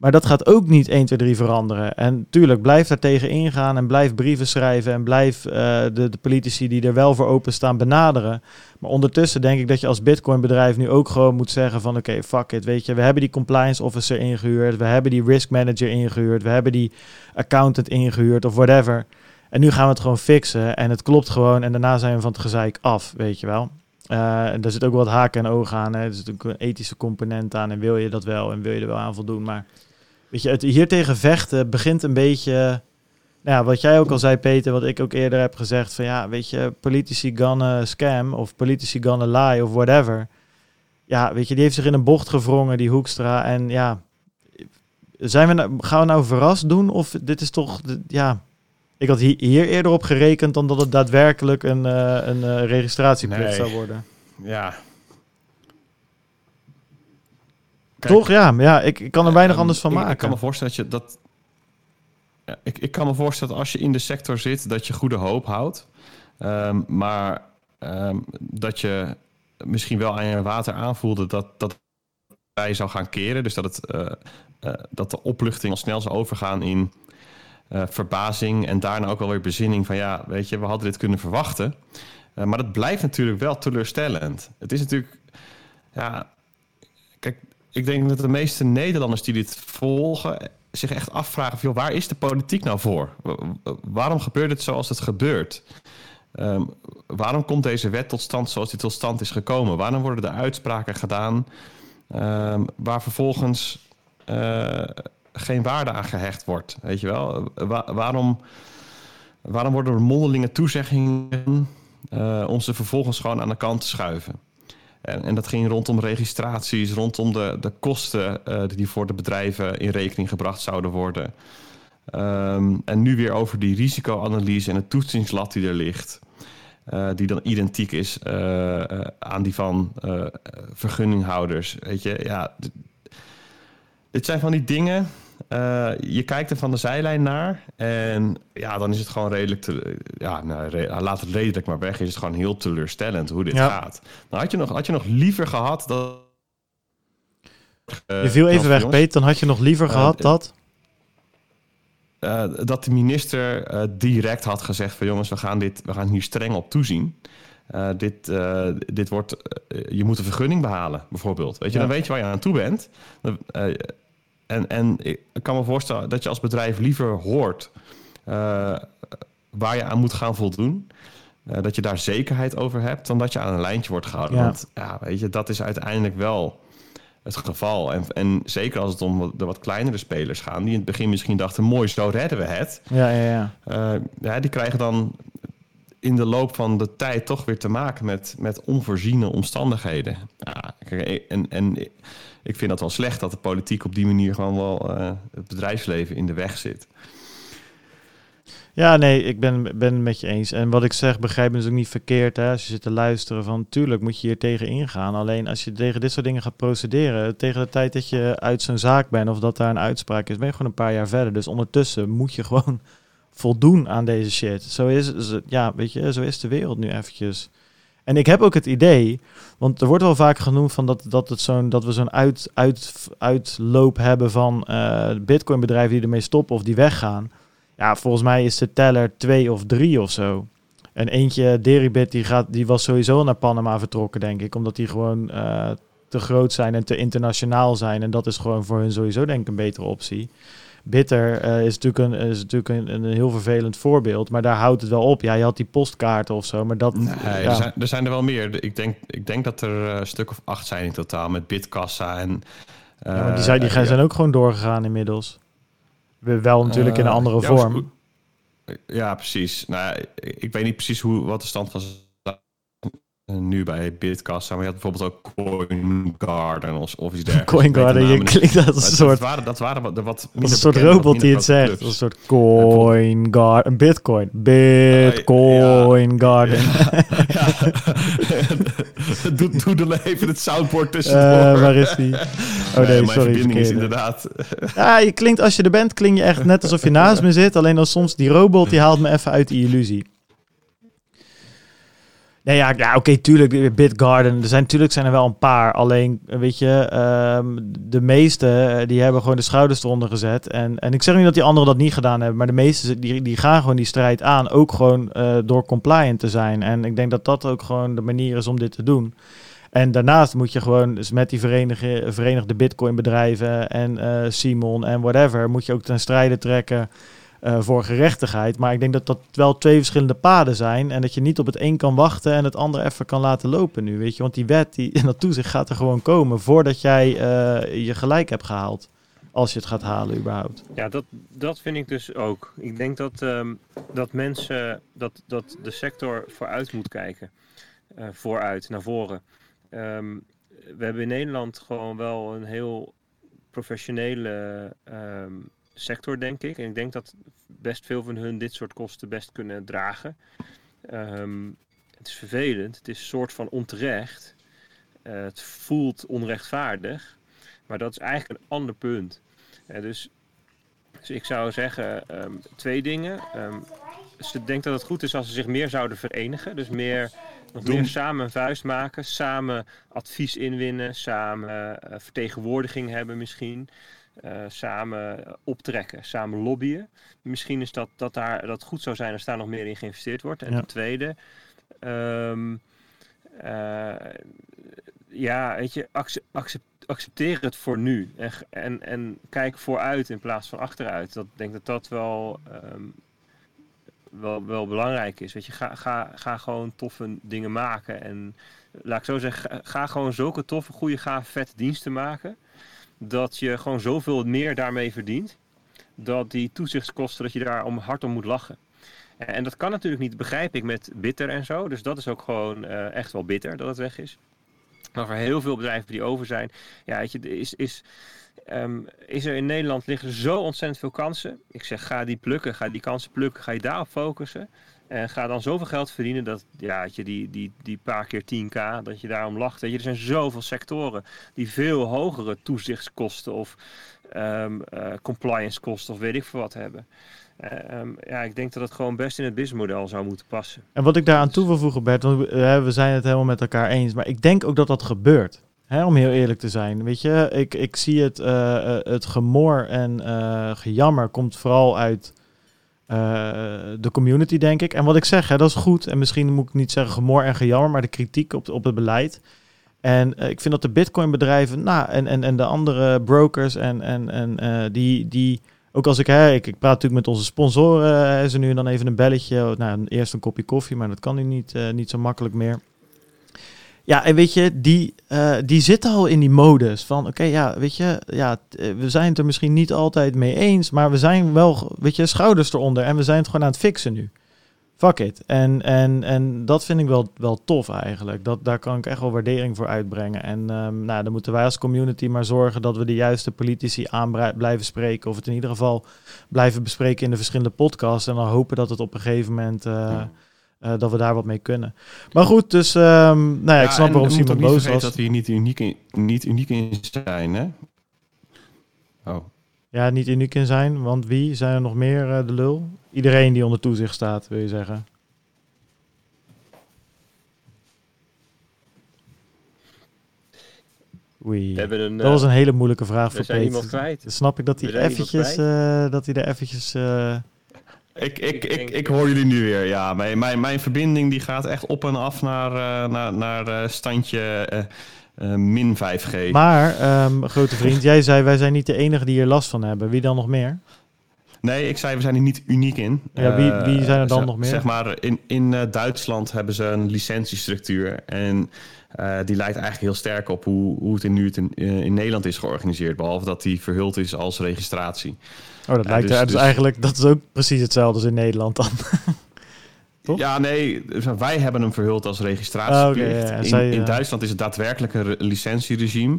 [SPEAKER 1] Maar dat gaat ook niet 1, 2, 3 veranderen. En tuurlijk, blijf daar tegen ingaan en blijf brieven schrijven en blijf uh, de, de, politici die er wel voor openstaan benaderen. Maar ondertussen denk ik dat je als Bitcoin bedrijf nu ook gewoon moet zeggen van oké, fuck it, weet je, we hebben die compliance officer ingehuurd, we hebben die risk manager ingehuurd, we hebben die accountant ingehuurd of whatever. En nu gaan we het gewoon fixen en het klopt gewoon en daarna zijn we van het gezeik af, weet je wel. En daar zit ook wat haken en ogen aan. Hè. Er zit ook een ethische component aan en wil je dat wel en wil je er wel aan voldoen. Maar Weet je, het hier tegen vechten begint een beetje. Nou ja, wat jij ook al zei, Peter, wat ik ook eerder heb gezegd: van ja, weet je, politici gonna scam of politici gonna lie of whatever. Ja, weet je, die heeft zich in een bocht gevrongen, die Hoekstra. En ja, zijn we nou, gaan we nou verrast doen? Of dit is toch, ja. Ik had hier eerder op gerekend dan dat het daadwerkelijk een, uh, een uh, registratieplicht nee. zou worden.
[SPEAKER 3] Ja,
[SPEAKER 1] Kijk, Toch? Ja, ja ik, ik kan er weinig anders van
[SPEAKER 3] ik,
[SPEAKER 1] maken.
[SPEAKER 3] Ik kan me voorstellen dat je dat... Ja, ik, ik kan me voorstellen dat als je in de sector zit, dat je goede hoop houdt. Um, maar um, dat je misschien wel aan je water aanvoelde dat, dat wij zou gaan keren. Dus dat, het, uh, dat de opluchting al snel zou overgaan in uh, verbazing en daarna ook wel weer bezinning van ja, weet je, we hadden dit kunnen verwachten. maar dat blijft natuurlijk wel teleurstellend. Het is natuurlijk, ja, kijk, ik denk dat de meeste Nederlanders die dit volgen zich echt afvragen: joh, waar is de politiek nou voor? Waarom gebeurt het zoals het gebeurt? Um, waarom komt deze wet tot stand zoals die tot stand is gekomen? Waarom worden de uitspraken gedaan um, waar vervolgens uh, geen waarde aan gehecht wordt? Weet je wel? Wa waarom, waarom worden er mondelinge toezeggingen eh, om ze vervolgens gewoon aan de kant te schuiven. En, en dat ging rondom registraties, rondom de, de kosten uh, die voor de bedrijven in rekening gebracht zouden worden. Ehm, en nu weer over die risicoanalyse en het toetsingslat die er ligt. Uh, die dan identiek is uh, aan die van vergunninghouders. Weet je, ja. Dit zijn van die dingen. je kijkt er van de zijlijn naar. En ja, dan is het gewoon redelijk. Te, ja, nou, re laat het redelijk maar weg. Is het gewoon heel teleurstellend hoe dit ja. gaat. Nou, had je, nog, had je nog liever gehad dat.
[SPEAKER 1] je viel even weg, Peet. Dan had je nog liever gehad dat.
[SPEAKER 3] Uh, dat de minister uh, direct had gezegd van jongens, we gaan, dit, we gaan hier streng op toezien. Uh, dit, dit wordt, je moet een vergunning behalen, bijvoorbeeld. Weet je, ja. dan weet je waar je aan toe bent. en, en ik kan me voorstellen dat je als bedrijf liever hoort waar je aan moet gaan voldoen. dat je daar zekerheid over hebt, dan dat je aan een lijntje wordt gehouden. Ja. Want ja, weet je, dat is uiteindelijk wel het geval. En, en zeker als het om de wat kleinere spelers gaat, die in het begin misschien dachten: mooi, zo redden we het.
[SPEAKER 1] Ja, ja, ja.
[SPEAKER 3] Ja die krijgen dan in de loop van de tijd toch weer te maken met, met onvoorziene omstandigheden. Ja, en, en ik vind dat wel slecht dat de politiek op die manier gewoon wel uh, het bedrijfsleven in de weg zit.
[SPEAKER 1] Ja, nee, ik ben, ben het met je eens. En wat ik zeg, begrijp me dus ook niet verkeerd. Hè? Als je zit te luisteren van, tuurlijk moet je hier tegen ingaan. Alleen als je tegen dit soort dingen gaat procederen, tegen de tijd dat je uit zo'n zaak bent of dat daar een uitspraak is, ben je gewoon een paar jaar verder. Dus ondertussen moet je gewoon voldoen aan deze shit. Zo is, ja, weet je, zo is de wereld nu eventjes. En ik heb ook het idee, want er wordt wel vaak genoemd van dat, dat, het zo'n, dat we zo'n uit, uit, uitloop hebben van uh, bitcoinbedrijven die ermee stoppen of die weggaan. Ja, volgens mij is de teller twee of drie of zo. En eentje, Deribit, die, gaat, die was sowieso naar Panama vertrokken, denk ik. Omdat die gewoon uh, te groot zijn en te internationaal zijn. En dat is gewoon voor hun sowieso, denk ik, een betere optie. Bitter uh, is natuurlijk, een, is natuurlijk een, een, heel vervelend voorbeeld. Maar daar houdt het wel op. Ja, je had die postkaarten of zo. Maar dat.
[SPEAKER 3] Nee, ja. er, zijn, er zijn er wel meer. Ik denk, ik denk dat er een stuk of acht zijn in totaal met Bitkassa. En,
[SPEAKER 1] uh, ja, die, zijn, die zijn ook gewoon doorgegaan inmiddels. Wel natuurlijk in een andere vorm.
[SPEAKER 3] Ja, precies. Nou, ik weet niet precies hoe, wat de stand was nu bij Bitkassa, maar je had bijvoorbeeld ook Coin Garden of, of iets dergelijks.
[SPEAKER 1] Coin Garden, je klinkt dat als een soort...
[SPEAKER 3] Dat waren, dat waren de wat
[SPEAKER 1] een soort robot die het zegt. Clubs. Een soort Coin Garden, een Bitcoin. Bitcoin uh, Garden.
[SPEAKER 3] Ja. doe, doe er even het soundboard tussendoor.
[SPEAKER 1] Uh, waar is die? Oh nee, nee sorry.
[SPEAKER 3] verbinding is inderdaad...
[SPEAKER 1] ja, je klinkt, als je er bent, klink je echt net alsof je naast me zit. Alleen dan soms die robot, die haalt me even uit die illusie. Nee, ja, ja oké, tuurlijk, Bitgarden. Er zijn natuurlijk zijn er wel een paar. Alleen, weet je, um, de meeste die hebben gewoon de schouders eronder gezet. En, en ik zeg niet dat die anderen dat niet gedaan hebben, maar de meeste die, die gaan gewoon die strijd aan. Ook gewoon uh, door compliant te zijn. En ik denk dat dat ook gewoon de manier is om dit te doen. En daarnaast moet je gewoon dus met die verenigde, verenigde Bitcoin bedrijven en Simon en whatever, moet je ook ten strijde trekken uh, voor gerechtigheid. Maar ik denk dat dat wel twee verschillende paden zijn. En dat je niet op het een kan wachten en het andere even kan laten lopen nu. Weet je? Want die wet die, en dat toezicht gaat er gewoon komen voordat jij uh, je gelijk hebt gehaald. Als je het gaat halen überhaupt.
[SPEAKER 2] Ja, dat, dat vind ik dus ook. Ik denk dat, um, dat mensen, dat, dat de sector vooruit moet kijken. Uh, vooruit, naar voren. Um, we hebben in Nederland gewoon wel een heel professionele um, sector, denk ik. En ik denk dat best veel van hun dit soort kosten best kunnen dragen. Um, het is vervelend, het is een soort van onterecht. Uh, het voelt onrechtvaardig, maar dat is eigenlijk een ander punt. Uh, dus, dus ik zou zeggen um, twee dingen. Um, ze denkt dat het goed is als ze zich meer zouden verenigen. Dus meer, nog meer samen een vuist maken. Samen advies inwinnen. Samen uh, vertegenwoordiging hebben misschien. Uh, samen optrekken, samen lobbyen. Misschien is dat, dat, daar, dat goed zou zijn als daar nog meer in geïnvesteerd wordt. En ja. ten tweede, um, uh, ja, weet je, accept, accepteer het voor nu. En, en, en kijk vooruit in plaats van achteruit. Dat, ik denk dat dat wel, um, wel, wel belangrijk is. Weet je, ga, ga, ga gewoon toffe dingen maken. En laat ik zo zeggen, ga, ga gewoon zulke toffe, goede, gave, vette diensten maken dat je gewoon zoveel meer daarmee verdient. Dat die toezichtskosten, dat je daar om hard om moet lachen. En dat kan natuurlijk niet, begrijp ik, met bitter en zo. Dus dat is ook gewoon uh, echt wel bitter dat het weg is. Maar voor heel veel bedrijven die over zijn, ja, weet je, is, is, um, is er in Nederland liggen zo ontzettend veel kansen. Ik zeg, ga die plukken, ga die kansen plukken, ga je daarop focussen. En ga dan zoveel geld verdienen dat ja, je die, die, die paar keer 10k, dat je daarom lacht. Weet je, er zijn zoveel sectoren die veel hogere toezichtskosten of um, compliance kosten of weet ik veel wat hebben. Um, ja, ik denk dat het gewoon best in het businessmodel zou moeten passen.
[SPEAKER 1] En wat ik daaraan toe wil voegen, Bert, want we, we zijn het helemaal met elkaar eens, maar ik denk ook dat dat gebeurt. Om heel eerlijk te zijn. Weet je, ik, ik zie het, uh, het gemor en uh, gejammer komt vooral uit de community, denk ik. En wat ik zeg, hè, dat is goed. En misschien moet ik niet zeggen gemor en gejammer, maar de kritiek op, op het beleid. En ik vind dat de Bitcoin bedrijven, nou, en, en, en de andere brokers en, en, en die, die ook als ik, hè, ik, ik praat natuurlijk met onze sponsoren, er nu en dan even een belletje. Nou, eerst een kopje koffie, maar dat kan nu niet, niet zo makkelijk meer. Ja, en weet je, die, uh, die zitten al in die modus van, oké, ja, weet je, ja, we zijn het er misschien niet altijd mee eens, maar we zijn wel, weet je, schouders eronder en we zijn het gewoon aan het fixen nu fuck it. En, en, en dat vind ik wel, wel tof eigenlijk. Dat, daar kan ik echt wel waardering voor uitbrengen. En um, nou, dan moeten wij als community maar zorgen dat we de juiste politici aan blijven spreken. Of het in ieder geval blijven bespreken in de verschillende podcasts. En dan hopen dat het op een gegeven moment... Uh, uh, dat we daar wat mee kunnen. Maar goed, dus um, nou ja, ik snap waarom Simon boos was.
[SPEAKER 3] dat we hier niet uniek in, niet uniek in zijn, hè?
[SPEAKER 1] Oh. Ja, niet uniek in zijn, want wie zijn er nog meer uh, de lul? Iedereen die onder toezicht staat, wil je zeggen? Oei. We hebben een, dat was een hele moeilijke vraag voor Peter. iemand kwijt. Dan snap ik dat hij eventjes, uh, dat hij er eventjes... Uh...
[SPEAKER 3] Ik, ik, ik, ik hoor jullie nu weer, ja. Mijn, mijn, mijn verbinding die gaat echt op en af naar, uh, naar, naar standje min 5G.
[SPEAKER 1] Maar, um, grote vriend, jij zei wij zijn niet de enige die hier last van hebben. Wie dan nog meer?
[SPEAKER 3] Nee, ik zei we zijn er niet uniek in.
[SPEAKER 1] Ja, wie, wie zijn er dan nog meer?
[SPEAKER 3] Zeg maar, in, in uh, Duitsland hebben ze een licentiestructuur. En uh, die lijkt eigenlijk heel sterk op hoe, hoe het in, nu het in, uh, in Nederland is georganiseerd. Behalve dat die verhuld is als registratie.
[SPEAKER 1] Oh, dat lijkt dus, er, dus, dus eigenlijk, dat is ook precies hetzelfde als in Nederland dan.
[SPEAKER 3] Toch? Ja, nee, wij hebben hem verhuld als registratieplicht. Oh, okay, ja, in, in Duitsland is het daadwerkelijk een licentieregime.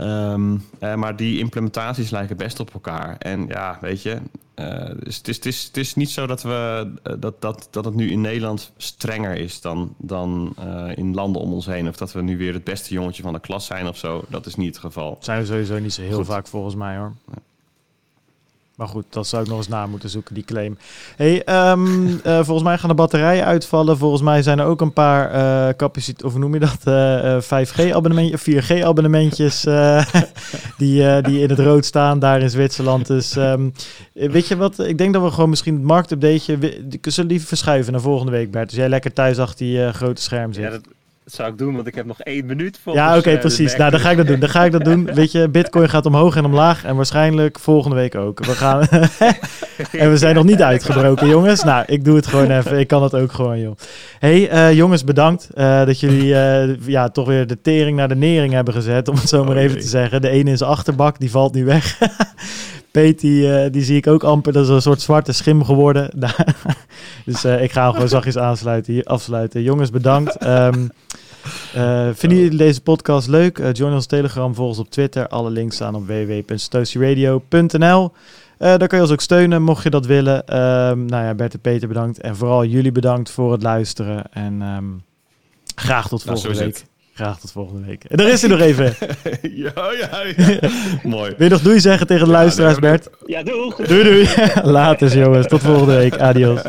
[SPEAKER 3] Um, uh, maar die implementaties lijken best op elkaar. En ja, weet je, uh, dus het, is, het, is, het is niet zo dat, we, uh, dat, dat, dat het nu in Nederland strenger is dan, dan in landen om ons heen. Of dat we nu weer het beste jongetje van de klas zijn of zo. Dat is niet het geval. Dat
[SPEAKER 1] zijn we sowieso niet zo heel Goed. vaak volgens mij hoor. Ja. Maar goed, dat zou ik nog eens na moeten zoeken, die claim. Hey, um, uh, volgens mij gaan de batterijen uitvallen. Volgens mij zijn er ook een paar uh, capaciteit, of noem je dat? Uh, 5G-abonnementjes, 4G-abonnementjes die, die in het rood staan daar in Zwitserland. Dus um, weet je wat? Ik denk dat we gewoon misschien het marktupdateje zullen die verschuiven naar volgende week, Bert. Dus jij lekker thuis achter die grote scherm zit.
[SPEAKER 2] Dat zou ik doen, want ik heb nog één minuut voor.
[SPEAKER 1] Ja, oké, okay, precies. Nou, dan ga ik dat doen. Dan ga ik dat doen. Weet je, Bitcoin gaat omhoog en omlaag. En waarschijnlijk volgende week ook. We gaan. en we zijn nog niet uitgebroken, jongens. Nou, ik doe het gewoon even. Ik kan het ook gewoon, joh. hey, uh, jongens, bedankt uh, dat jullie uh, ja, toch weer de tering naar de nering hebben gezet. Om het zo maar oh, even te zeggen. De ene in zijn achterbak, die valt nu weg. Peet, die, die zie ik ook amper. Dat is een soort zwarte schim geworden. dus ik ga hem gewoon zachtjes aansluiten, hier, afsluiten. Jongens, bedankt. Um, uh, vinden jullie deze podcast leuk? Uh, join ons Telegram, volg ons op Twitter. Alle links staan op www.stosieradio.nl. Uh, daar kan je ons ook steunen, mocht je dat willen. Uh, nou ja, Bert en Peter bedankt. En vooral jullie bedankt voor het luisteren. En um, graag tot volgende nou, week. Graag tot volgende week. En daar is hij nog even.
[SPEAKER 3] ja, ja, ja. Mooi.
[SPEAKER 1] Wil je nog doei zeggen tegen de ja, luisteraars, Bert?
[SPEAKER 2] Ja, doei.
[SPEAKER 1] Doei, doei. Later, jongens. Tot volgende week. Adios.